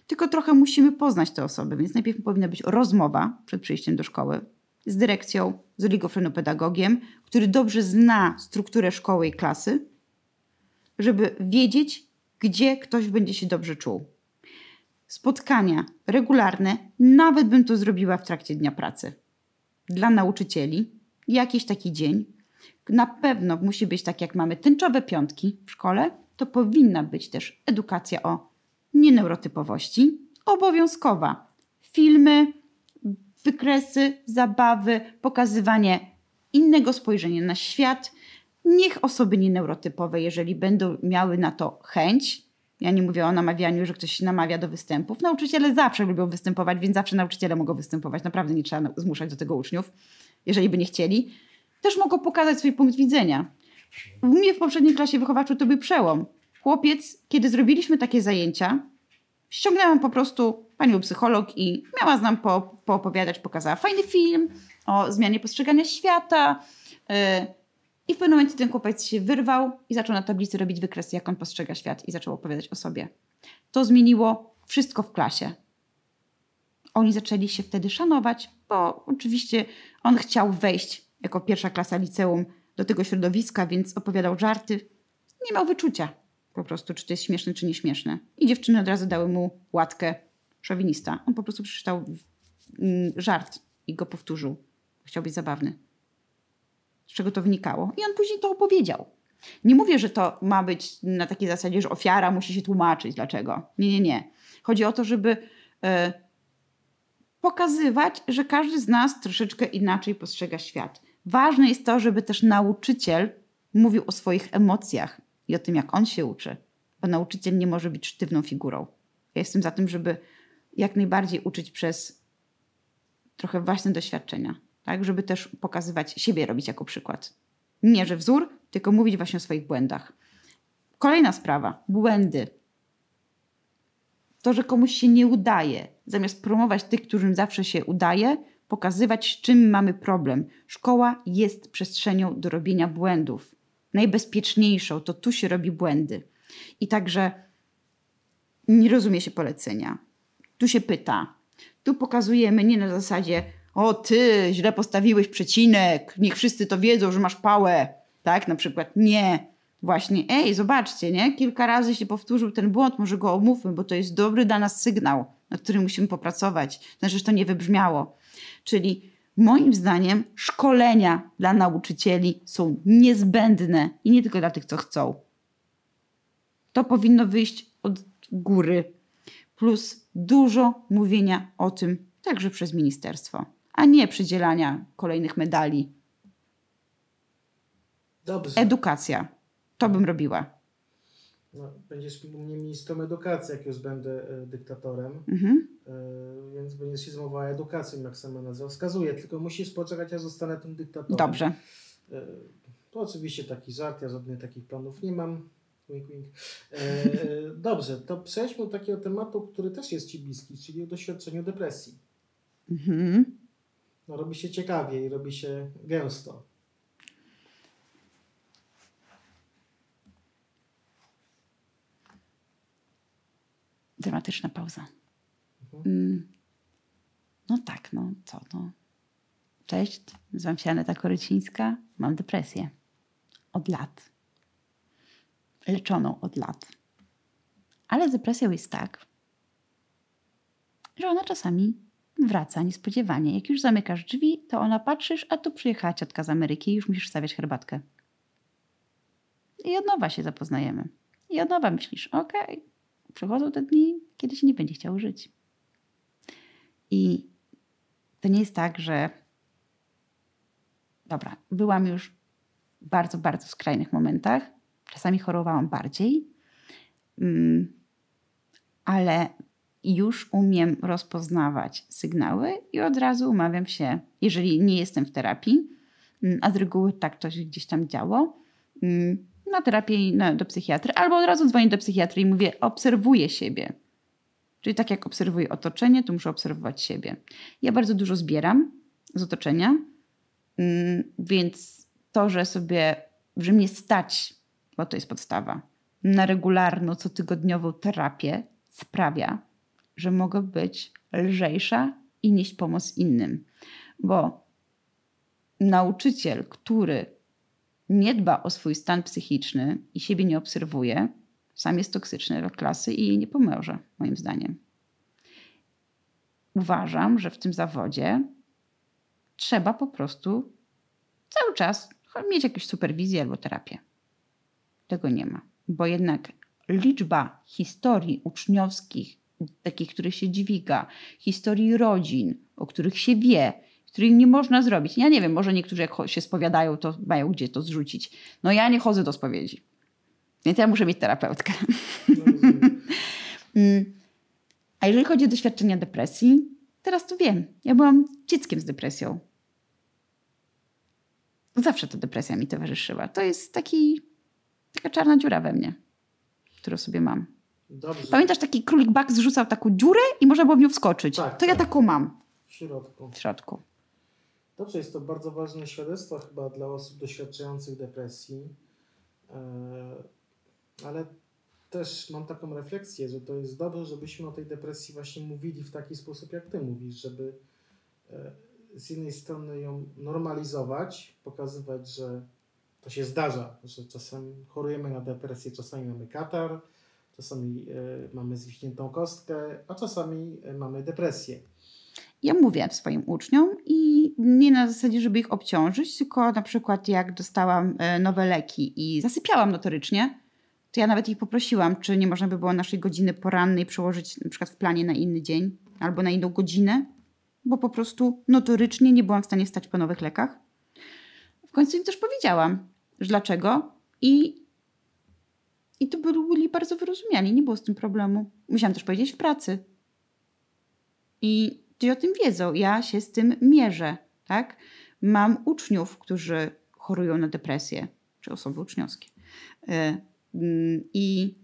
B: tylko trochę musimy poznać te osoby, więc najpierw powinna być rozmowa przed przyjściem do szkoły z dyrekcją, z oligofrenopedagogiem, który dobrze zna strukturę szkoły i klasy, żeby wiedzieć, gdzie ktoś będzie się dobrze czuł. Spotkania regularne, nawet bym to zrobiła w trakcie dnia pracy. Dla nauczycieli, jakiś taki dzień, na pewno musi być tak, jak mamy tęczowe piątki w szkole, to powinna być też edukacja o nieneurotypowości, obowiązkowa. Filmy, wykresy, zabawy, pokazywanie innego spojrzenia na świat. Niech osoby nieneurotypowe, jeżeli będą miały na to chęć, ja nie mówię o namawianiu, że ktoś się namawia do występów. Nauczyciele zawsze lubią występować, więc zawsze nauczyciele mogą występować. Naprawdę nie trzeba zmuszać do tego uczniów, jeżeli by nie chcieli też mogą pokazać swój punkt widzenia. U mnie w poprzedniej klasie wychowawczej to był przełom. Chłopiec, kiedy zrobiliśmy takie zajęcia, ściągnęłam po prostu panią psycholog i miała z nam po, poopowiadać, pokazała fajny film o zmianie postrzegania świata. Yy, I w pewnym momencie ten chłopiec się wyrwał i zaczął na tablicy robić wykresy, jak on postrzega świat i zaczął opowiadać o sobie. To zmieniło wszystko w klasie. Oni zaczęli się wtedy szanować, bo oczywiście on chciał wejść jako pierwsza klasa liceum do tego środowiska, więc opowiadał żarty. Nie miał wyczucia po prostu, czy to jest śmieszne, czy nieśmieszne. I dziewczyny od razu dały mu łatkę szowinista. On po prostu przeczytał mm, żart i go powtórzył. Chciał być zabawny. Z czego to wynikało? I on później to opowiedział. Nie mówię, że to ma być na takiej zasadzie, że ofiara musi się tłumaczyć dlaczego. Nie, nie, nie. Chodzi o to, żeby e, pokazywać, że każdy z nas troszeczkę inaczej postrzega świat. Ważne jest to, żeby też nauczyciel mówił o swoich emocjach i o tym, jak on się uczy, bo nauczyciel nie może być sztywną figurą. Ja jestem za tym, żeby jak najbardziej uczyć przez trochę własne doświadczenia, tak, żeby też pokazywać siebie, robić jako przykład. Nie, że wzór, tylko mówić właśnie o swoich błędach. Kolejna sprawa błędy. To, że komuś się nie udaje, zamiast promować tych, którym zawsze się udaje, pokazywać, z czym mamy problem. Szkoła jest przestrzenią do robienia błędów. Najbezpieczniejszą to tu się robi błędy. I także nie rozumie się polecenia. Tu się pyta. Tu pokazujemy nie na zasadzie, o ty, źle postawiłeś przecinek, niech wszyscy to wiedzą, że masz pałę. Tak, na przykład. Nie. Właśnie, ej, zobaczcie, nie? Kilka razy się powtórzył ten błąd, może go omówmy, bo to jest dobry dla nas sygnał, nad którym musimy popracować. Znaczy, że to nie wybrzmiało. Czyli moim zdaniem szkolenia dla nauczycieli są niezbędne i nie tylko dla tych, co chcą. To powinno wyjść od góry. Plus dużo mówienia o tym także przez ministerstwo, a nie przydzielania kolejnych medali.
A: Dobrze.
B: Edukacja. To bym robiła.
A: No, będziesz mnie ministrą edukacji, jak już będę e, dyktatorem,
B: Mhm.
A: e, więc będziesz się zajmowała edukacją, jak sama nazwa wskazuje. Tylko musisz poczekać, aż zostanę tym dyktatorem.
B: Dobrze.
A: E, To oczywiście taki żart, ja żadnych takich planów nie mam. Wink, wink. E, dobrze, to przejdźmy do takiego tematu, który też jest Ci bliski, czyli o doświadczeniu depresji.
B: Mhm.
A: No, robi się ciekawie i robi się gęsto.
B: Dramatyczna pauza.
A: Mhm.
B: Mm. No tak, no co no. Cześć, nazywam się Aneta Korycińska, mam depresję. Od lat. Leczoną od lat. Ale z depresją jest tak, że ona czasami wraca niespodziewanie. Jak już zamykasz drzwi, to ona patrzysz, a tu przyjechała ciotka z Ameryki i już musisz stawiać herbatkę. I od nowa się zapoznajemy. I od nowa myślisz, okej, przychodzą te dni, kiedy się nie będzie chciało żyć. I to nie jest tak, że dobra, byłam już w bardzo, bardzo skrajnych momentach. Czasami chorowałam bardziej, mm, ale już umiem rozpoznawać sygnały i od razu umawiam się, jeżeli nie jestem w terapii, mm, a z reguły tak to się gdzieś tam działo, mm, na terapię na, do psychiatry, albo od razu dzwonię do psychiatry i mówię, obserwuję siebie. Czyli tak jak obserwuję otoczenie, to muszę obserwować siebie. Ja bardzo dużo zbieram z otoczenia, więc to, że sobie, że mnie stać, bo to jest podstawa, na regularną, cotygodniową terapię sprawia, że mogę być lżejsza i nieść pomoc innym. Bo nauczyciel, który nie dba o swój stan psychiczny i siebie nie obserwuje, sam jest toksyczny dla klasy i jej nie pomoże, moim zdaniem. Uważam, że w tym zawodzie trzeba po prostu cały czas mieć jakąś superwizję albo terapię. Tego nie ma, bo jednak liczba historii uczniowskich, takich, których się dźwiga, historii rodzin, o których się wie, których nie można zrobić. Ja nie wiem, może niektórzy jak się spowiadają, to mają gdzie to zrzucić. No ja nie chodzę do spowiedzi, więc ja muszę mieć terapeutkę.
A: No. [LAUGHS]
B: Mm. A jeżeli chodzi o doświadczenia depresji, teraz to wiem. Ja byłam dzieckiem z depresją. Zawsze ta depresja mi towarzyszyła. To jest taki, taka czarna dziura we mnie, którą sobie mam.
A: Dobrze,
B: Pamiętasz, taki królik Buck zrzucał taką dziurę i można było w nią wskoczyć.
A: Tak,
B: to ja
A: tak.
B: taką mam
A: w środku.
B: w środku.
A: Dobrze, jest to bardzo ważne świadectwo chyba dla osób doświadczających depresji, E, ale też mam taką refleksję, że to jest dobrze, żebyśmy o tej depresji właśnie mówili w taki sposób, jak Ty mówisz, żeby e, z jednej strony ją normalizować, pokazywać, że to się zdarza, że czasami chorujemy na depresję, czasami mamy katar, czasami e, mamy zwichniętą kostkę, a czasami e, mamy depresję.
B: Ja mówię swoim uczniom i nie na zasadzie, żeby ich obciążyć, tylko na przykład jak dostałam e, nowe leki i zasypiałam notorycznie, to ja nawet ich poprosiłam, czy nie można by było naszej godziny porannej przełożyć na przykład w planie na inny dzień albo na inną godzinę, bo po prostu notorycznie nie byłam w stanie wstać po nowych lekach. W końcu im też powiedziałam, dlaczego i, i to byli bardzo wyrozumiali, nie było z tym problemu. Musiałam też powiedzieć w pracy. I ci o tym wiedzą. Ja się z tym mierzę, tak? Mam uczniów, którzy chorują na depresję, czy osoby uczniowskie. Y, mm, I,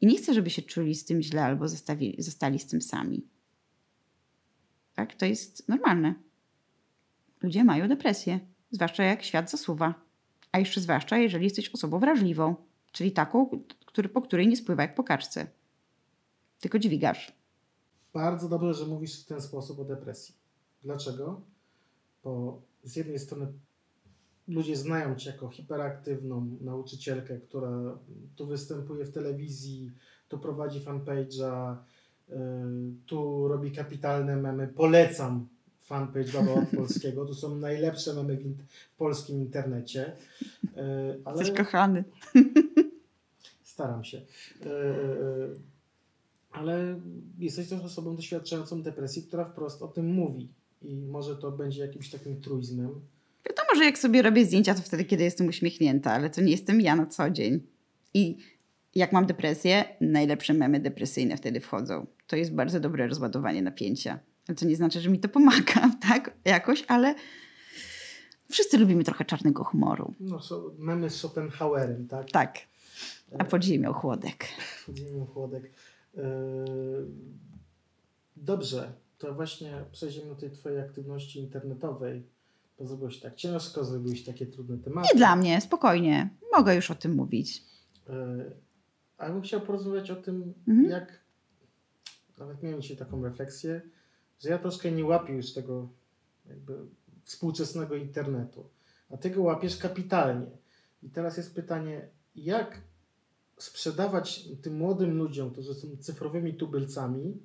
B: I nie chcę, żeby się czuli z tym źle albo zostawi, zostali z tym sami. Tak? To jest normalne. Ludzie mają depresję, zwłaszcza jak świat zasuwa. A jeszcze zwłaszcza, jeżeli jesteś osobą wrażliwą, czyli taką, który, po której nie spływa jak po kaczce. Tylko dźwigasz.
A: Bardzo dobrze, że mówisz w ten sposób o depresji. Dlaczego? Bo z jednej strony ludzie znają Cię jako hiperaktywną nauczycielkę, która tu występuje w telewizji, tu prowadzi fanpage'a, y, tu robi kapitalne memy. Polecam fanpage Baba [LAUGHS] od Polskiego. Tu są najlepsze memy w, int- w polskim internecie. Y, Ale...
B: Jesteś kochany.
A: Staram się. E, e, Ale jesteś też osobą doświadczającą depresji, która wprost o tym mówi. I może to będzie jakimś takim truizmem.
B: Wiadomo, że jak sobie robię zdjęcia, to wtedy, kiedy jestem uśmiechnięta, ale to nie jestem ja na co dzień. I jak mam depresję, najlepsze memy depresyjne wtedy wchodzą. To jest bardzo dobre rozładowanie napięcia. Co nie znaczy, że mi to pomaga, [LAUGHS] tak? Jakoś, ale wszyscy lubimy trochę czarnego humoru.
A: No, so, memy z Schopenhauerem, tak?
B: Tak. A pod ziemią chłodek. [LAUGHS]
A: Pod ziemią chłodek. Yy, Dobrze, to właśnie przejdziemy do tej twojej aktywności internetowej. Bo zrobiłeś tak ciężko, zrobiłeś takie trudne tematy.
B: Nie dla mnie, spokojnie. Mogę już o tym mówić.
A: Yy, Ale bym chciał porozmawiać o tym,
B: Mhm.
A: jak nawet miałem dzisiaj taką refleksję, że ja troszkę nie łapię już tego jakby współczesnego internetu, a ty go łapiesz kapitalnie. I teraz jest pytanie, jak sprzedawać tym młodym ludziom, którzy są cyfrowymi tubylcami,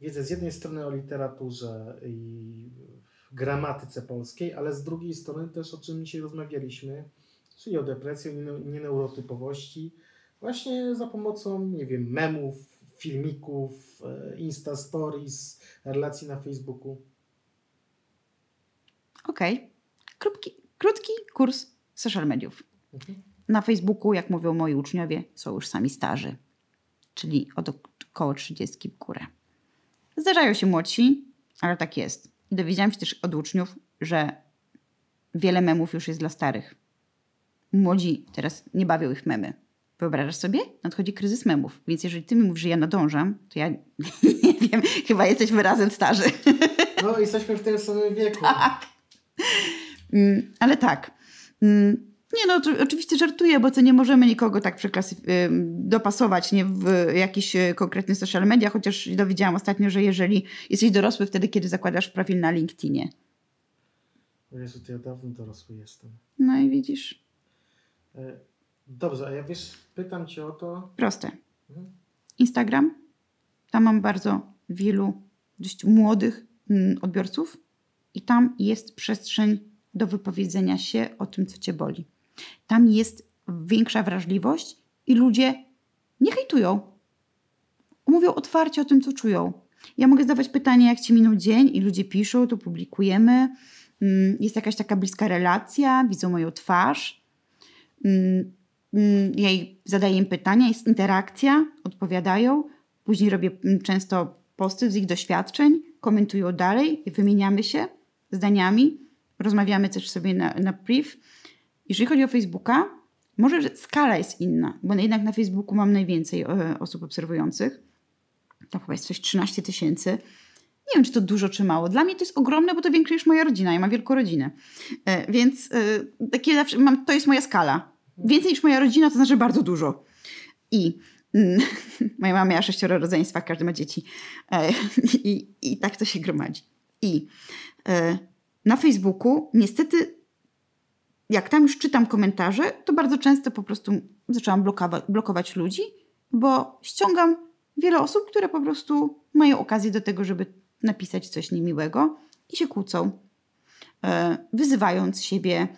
A: wiedzę z jednej strony o literaturze i gramatyce polskiej, ale z drugiej strony też o czym dzisiaj rozmawialiśmy, czyli o depresji, o niene- nieneurotypowości, właśnie za pomocą, nie wiem, memów, filmików, e, Insta Stories, relacji na Facebooku.
B: Okej. Krótki, krótki kurs social mediów.
A: Mhm.
B: Na Facebooku, jak mówią moi uczniowie, są już sami starzy, czyli od około 30 w górę. Zdarzają się młodsi, ale tak jest. I dowiedziałam się też od uczniów, że wiele memów już jest dla starych. Młodzi teraz nie bawią ich memy. Wyobrażasz sobie? Nadchodzi kryzys memów. Więc jeżeli ty mi mówisz, że ja nadążam, to ja [LAUGHS] nie wiem, chyba jesteśmy razem starzy.
A: No, jesteśmy w tym samym wieku. [LAUGHS]
B: Tak. Mm, Ale tak. Mm, Nie no, oczywiście żartuję, bo to nie możemy nikogo tak ym, dopasować nie w jakiś e, konkretny social media, chociaż dowiedziałam ostatnio, że jeżeli jesteś dorosły wtedy, kiedy zakładasz profil na LinkedInie.
A: O Jezu, to ja dawno dorosły jestem.
B: No i widzisz,
A: E, Dobrze, a ja wiesz, pytam cię o to.
B: proste.
A: Mhm.
B: Instagram. Tam mam bardzo wielu dość młodych mm, odbiorców i tam jest przestrzeń do wypowiedzenia się o tym, co cię boli. Tam jest większa wrażliwość i ludzie nie hejtują. Mówią otwarcie o tym, co czują. Ja mogę zadawać pytanie, jak ci minął dzień i ludzie piszą, to publikujemy. Mm, Jest jakaś taka bliska relacja, widzą moją twarz. Mm, jej zadaję im pytania, jest interakcja, odpowiadają. Później robię mm, często posty z ich doświadczeń, komentują dalej, wymieniamy się zdaniami, rozmawiamy też sobie na, na. Jeżeli chodzi o Facebooka, może że skala jest inna, bo jednak na Facebooku mam najwięcej e, osób obserwujących. To chyba jest coś 13 tysięcy. Nie wiem, czy to dużo, czy mało. Dla mnie to jest ogromne, bo to większa niż moja rodzina. Ja mam wielką rodzinę. E, Więc e, takie zawsze mam, to jest moja skala. Więcej niż moja rodzina, to znaczy bardzo dużo. I mm, [LAUGHS] moja mama miała sześcioro rodzeństwa, każdy ma dzieci. E, [LAUGHS] I, I tak to się gromadzi. I e, na Facebooku niestety, jak tam już czytam komentarze, to bardzo często po prostu zaczęłam blokować, ludzi, bo ściągam wiele osób, które po prostu mają okazję do tego, żeby napisać coś niemiłego i się kłócą, e, wyzywając siebie,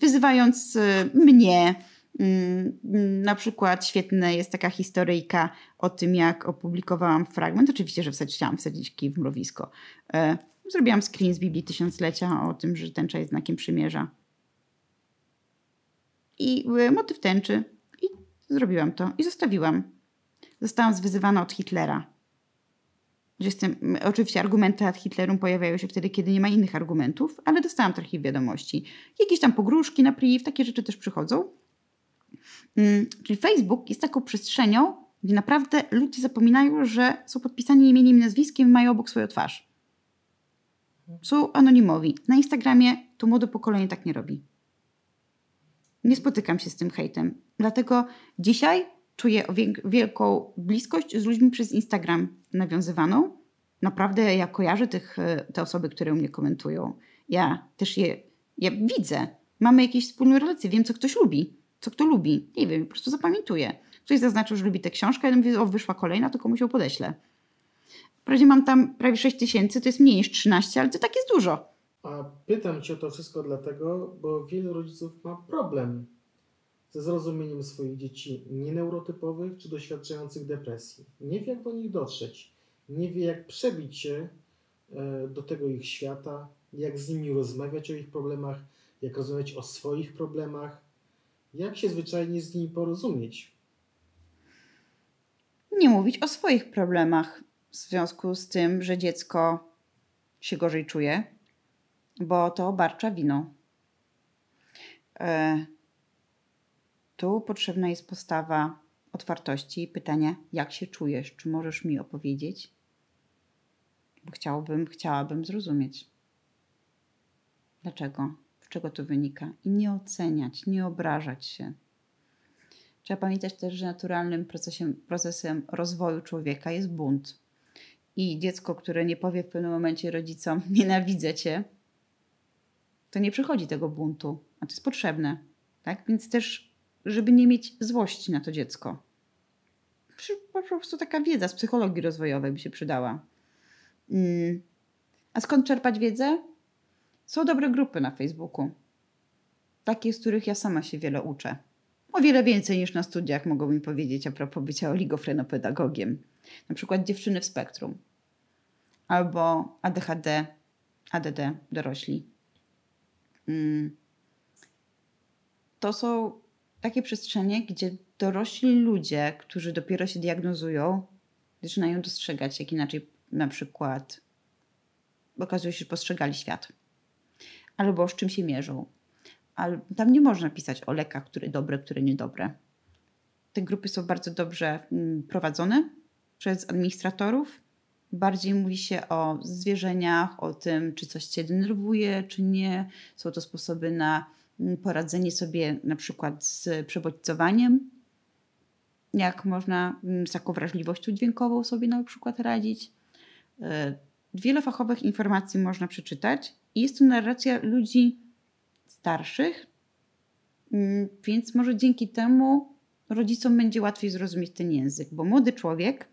B: wyzywając e, mnie. Mm, mm, Na przykład świetna jest taka historyjka o tym, jak opublikowałam fragment. Oczywiście, że wsadzić, chciałam wsadzić kij w mrowisko. E, Zrobiłam screen z Biblii Tysiąclecia o tym, że tęcza jest znakiem przymierza. I e, motyw tęczy. I zrobiłam to. I zostawiłam. Zostałam zwyzywana od Hitlera. Że jestem, oczywiście argumenty ad Hitlerum pojawiają się wtedy, kiedy nie ma innych argumentów, ale dostałam trochę wiadomości. Jakieś tam pogróżki na priv, takie rzeczy też przychodzą. Mm, Czyli Facebook jest taką przestrzenią, gdzie naprawdę ludzie zapominają, że są podpisani imieniem i nazwiskiem i mają obok swoją twarz. Są anonimowi. Na Instagramie to młode pokolenie tak nie robi. Nie spotykam się z tym hejtem. Dlatego dzisiaj czuję wielką bliskość z ludźmi przez Instagram nawiązywaną. Naprawdę ja kojarzę tych, e, te osoby, które u mnie komentują. Ja też je ja widzę. Mamy jakieś wspólne relacje. Wiem, co ktoś lubi. Co kto lubi. Nie wiem, po prostu zapamiętuję. Ktoś zaznaczył, że lubi tę książkę, ja mówię, o, wyszła kolejna, to komuś ją podeślę. Wprawdzie mam tam prawie 6 tysięcy, to jest mniej niż 13, ale to tak jest dużo.
A: A pytam cię o to wszystko dlatego, bo wielu rodziców ma problem ze zrozumieniem swoich dzieci nieneurotypowych czy doświadczających depresji. Nie wie, jak do nich dotrzeć. Nie wie, jak przebić się e, do tego ich świata, jak z nimi rozmawiać o ich problemach, jak rozmawiać o swoich problemach. Jak się zwyczajnie z nimi porozumieć?
B: Nie mówić o swoich problemach w związku z tym, że dziecko się gorzej czuje, bo to obarcza winą. E, tu potrzebna jest postawa otwartości i pytania, jak się czujesz, czy możesz mi opowiedzieć? Bo chciałbym, chciałabym zrozumieć. Dlaczego? Z czego to wynika? I nie oceniać, nie obrażać się. Trzeba pamiętać też, że naturalnym procesem, procesem rozwoju człowieka jest bunt. I dziecko, które nie powie w pewnym momencie rodzicom, [LAUGHS] nienawidzę cię, to nie przychodzi tego buntu, a to jest potrzebne. Tak? Więc też, żeby nie mieć złości na to dziecko. Po prostu taka wiedza z psychologii rozwojowej by się przydała. Mm. A skąd czerpać wiedzę? Są dobre grupy na Facebooku. Takie, z których ja sama się wiele uczę. O wiele więcej niż na studiach mogą mi powiedzieć a propos bycia oligofrenopedagogiem. Na przykład dziewczyny w spektrum. Albo ADHD, ADD, dorośli. Mm. To są takie przestrzenie, gdzie dorośli ludzie, którzy dopiero się diagnozują, zaczynają dostrzegać, jak inaczej na przykład okazuje się, że postrzegali świat. Albo z czym się mierzą. Ale tam nie można pisać o lekach, które dobre, które niedobre. Te grupy są bardzo dobrze mm, prowadzone przez administratorów. Bardziej mówi się o zwierzeniach, o tym, czy coś cię denerwuje, czy nie. Są to sposoby na poradzenie sobie na przykład z przebodźcowaniem. Jak można mm, z taką wrażliwością dźwiękową sobie na przykład radzić. E, wiele fachowych informacji można przeczytać i jest to narracja ludzi starszych, mm, więc może dzięki temu rodzicom będzie łatwiej zrozumieć ten język, bo młody człowiek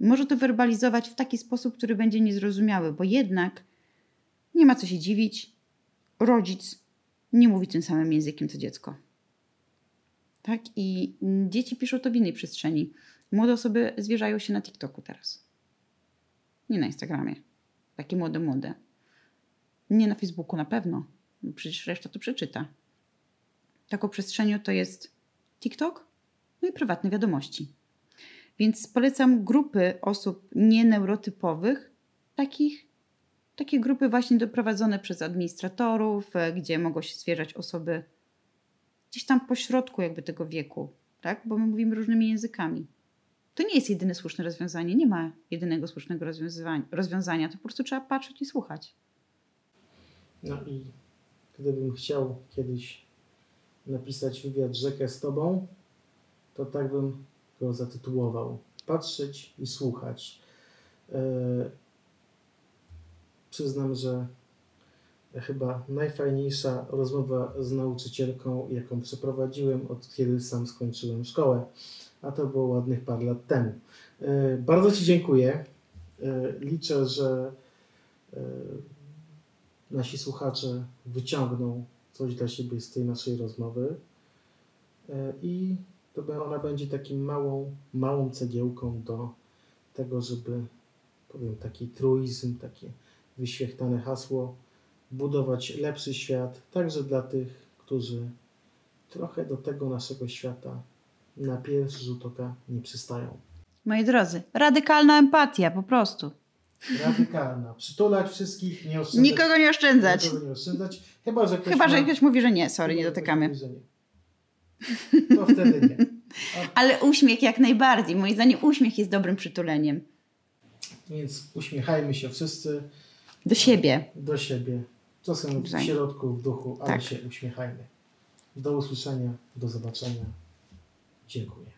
B: może to werbalizować w taki sposób, który będzie niezrozumiały, bo jednak nie ma co się dziwić, rodzic nie mówi tym samym językiem co dziecko. Tak? I dzieci piszą to w innej przestrzeni. Młode osoby zwierzają się na TikToku teraz. Nie na Instagramie. Takie młode, młode. Nie na Facebooku na pewno. Przecież reszta to przeczyta. Taką przestrzenią to jest TikTok, no i prywatne wiadomości. Więc polecam grupy osób nieneurotypowych, takich, takie grupy właśnie doprowadzone przez administratorów, e, gdzie mogą się zwierzać osoby gdzieś tam po środku jakby tego wieku, tak? bo my mówimy różnymi językami. To nie jest jedyne słuszne rozwiązanie, nie ma jedynego słusznego rozwiązania. to po prostu trzeba patrzeć i słuchać.
A: No i gdybym chciał kiedyś napisać wywiad rzekę z tobą, to tak bym go zatytułował. Patrzeć i słuchać. Yy, przyznam, że chyba najfajniejsza rozmowa z nauczycielką, jaką przeprowadziłem od kiedy sam skończyłem szkołę, a to było ładnych parę lat temu. Yy, bardzo Ci dziękuję. Yy, liczę, że nasi słuchacze wyciągną coś dla siebie z tej naszej rozmowy i to ona będzie takim małą, małą cegiełką do tego, żeby, powiem, taki truizm, takie wyświechtane hasło, budować lepszy świat, także dla tych, którzy trochę do tego naszego świata na pierwszy rzut oka nie przystają.
B: Moi drodzy, radykalna empatia po prostu.
A: Radykalna. Przytulać wszystkich, nie oszczędzać.
B: Nikogo nie oszczędzać.
A: Nikogo nie oszczędzać. Chyba, że ktoś,
B: Chyba, że
A: ma...
B: ktoś mówi, że nie, sorry, nie dotykamy.
A: Mówi, że nie. To wtedy nie.
B: A... Ale uśmiech jak najbardziej. Moim zdaniem uśmiech jest dobrym przytuleniem.
A: Więc uśmiechajmy się wszyscy.
B: Do siebie.
A: Do siebie. Czasem w środku, w duchu, ale
B: tak.
A: się uśmiechajmy. Do usłyszenia, do zobaczenia. Dziękuję.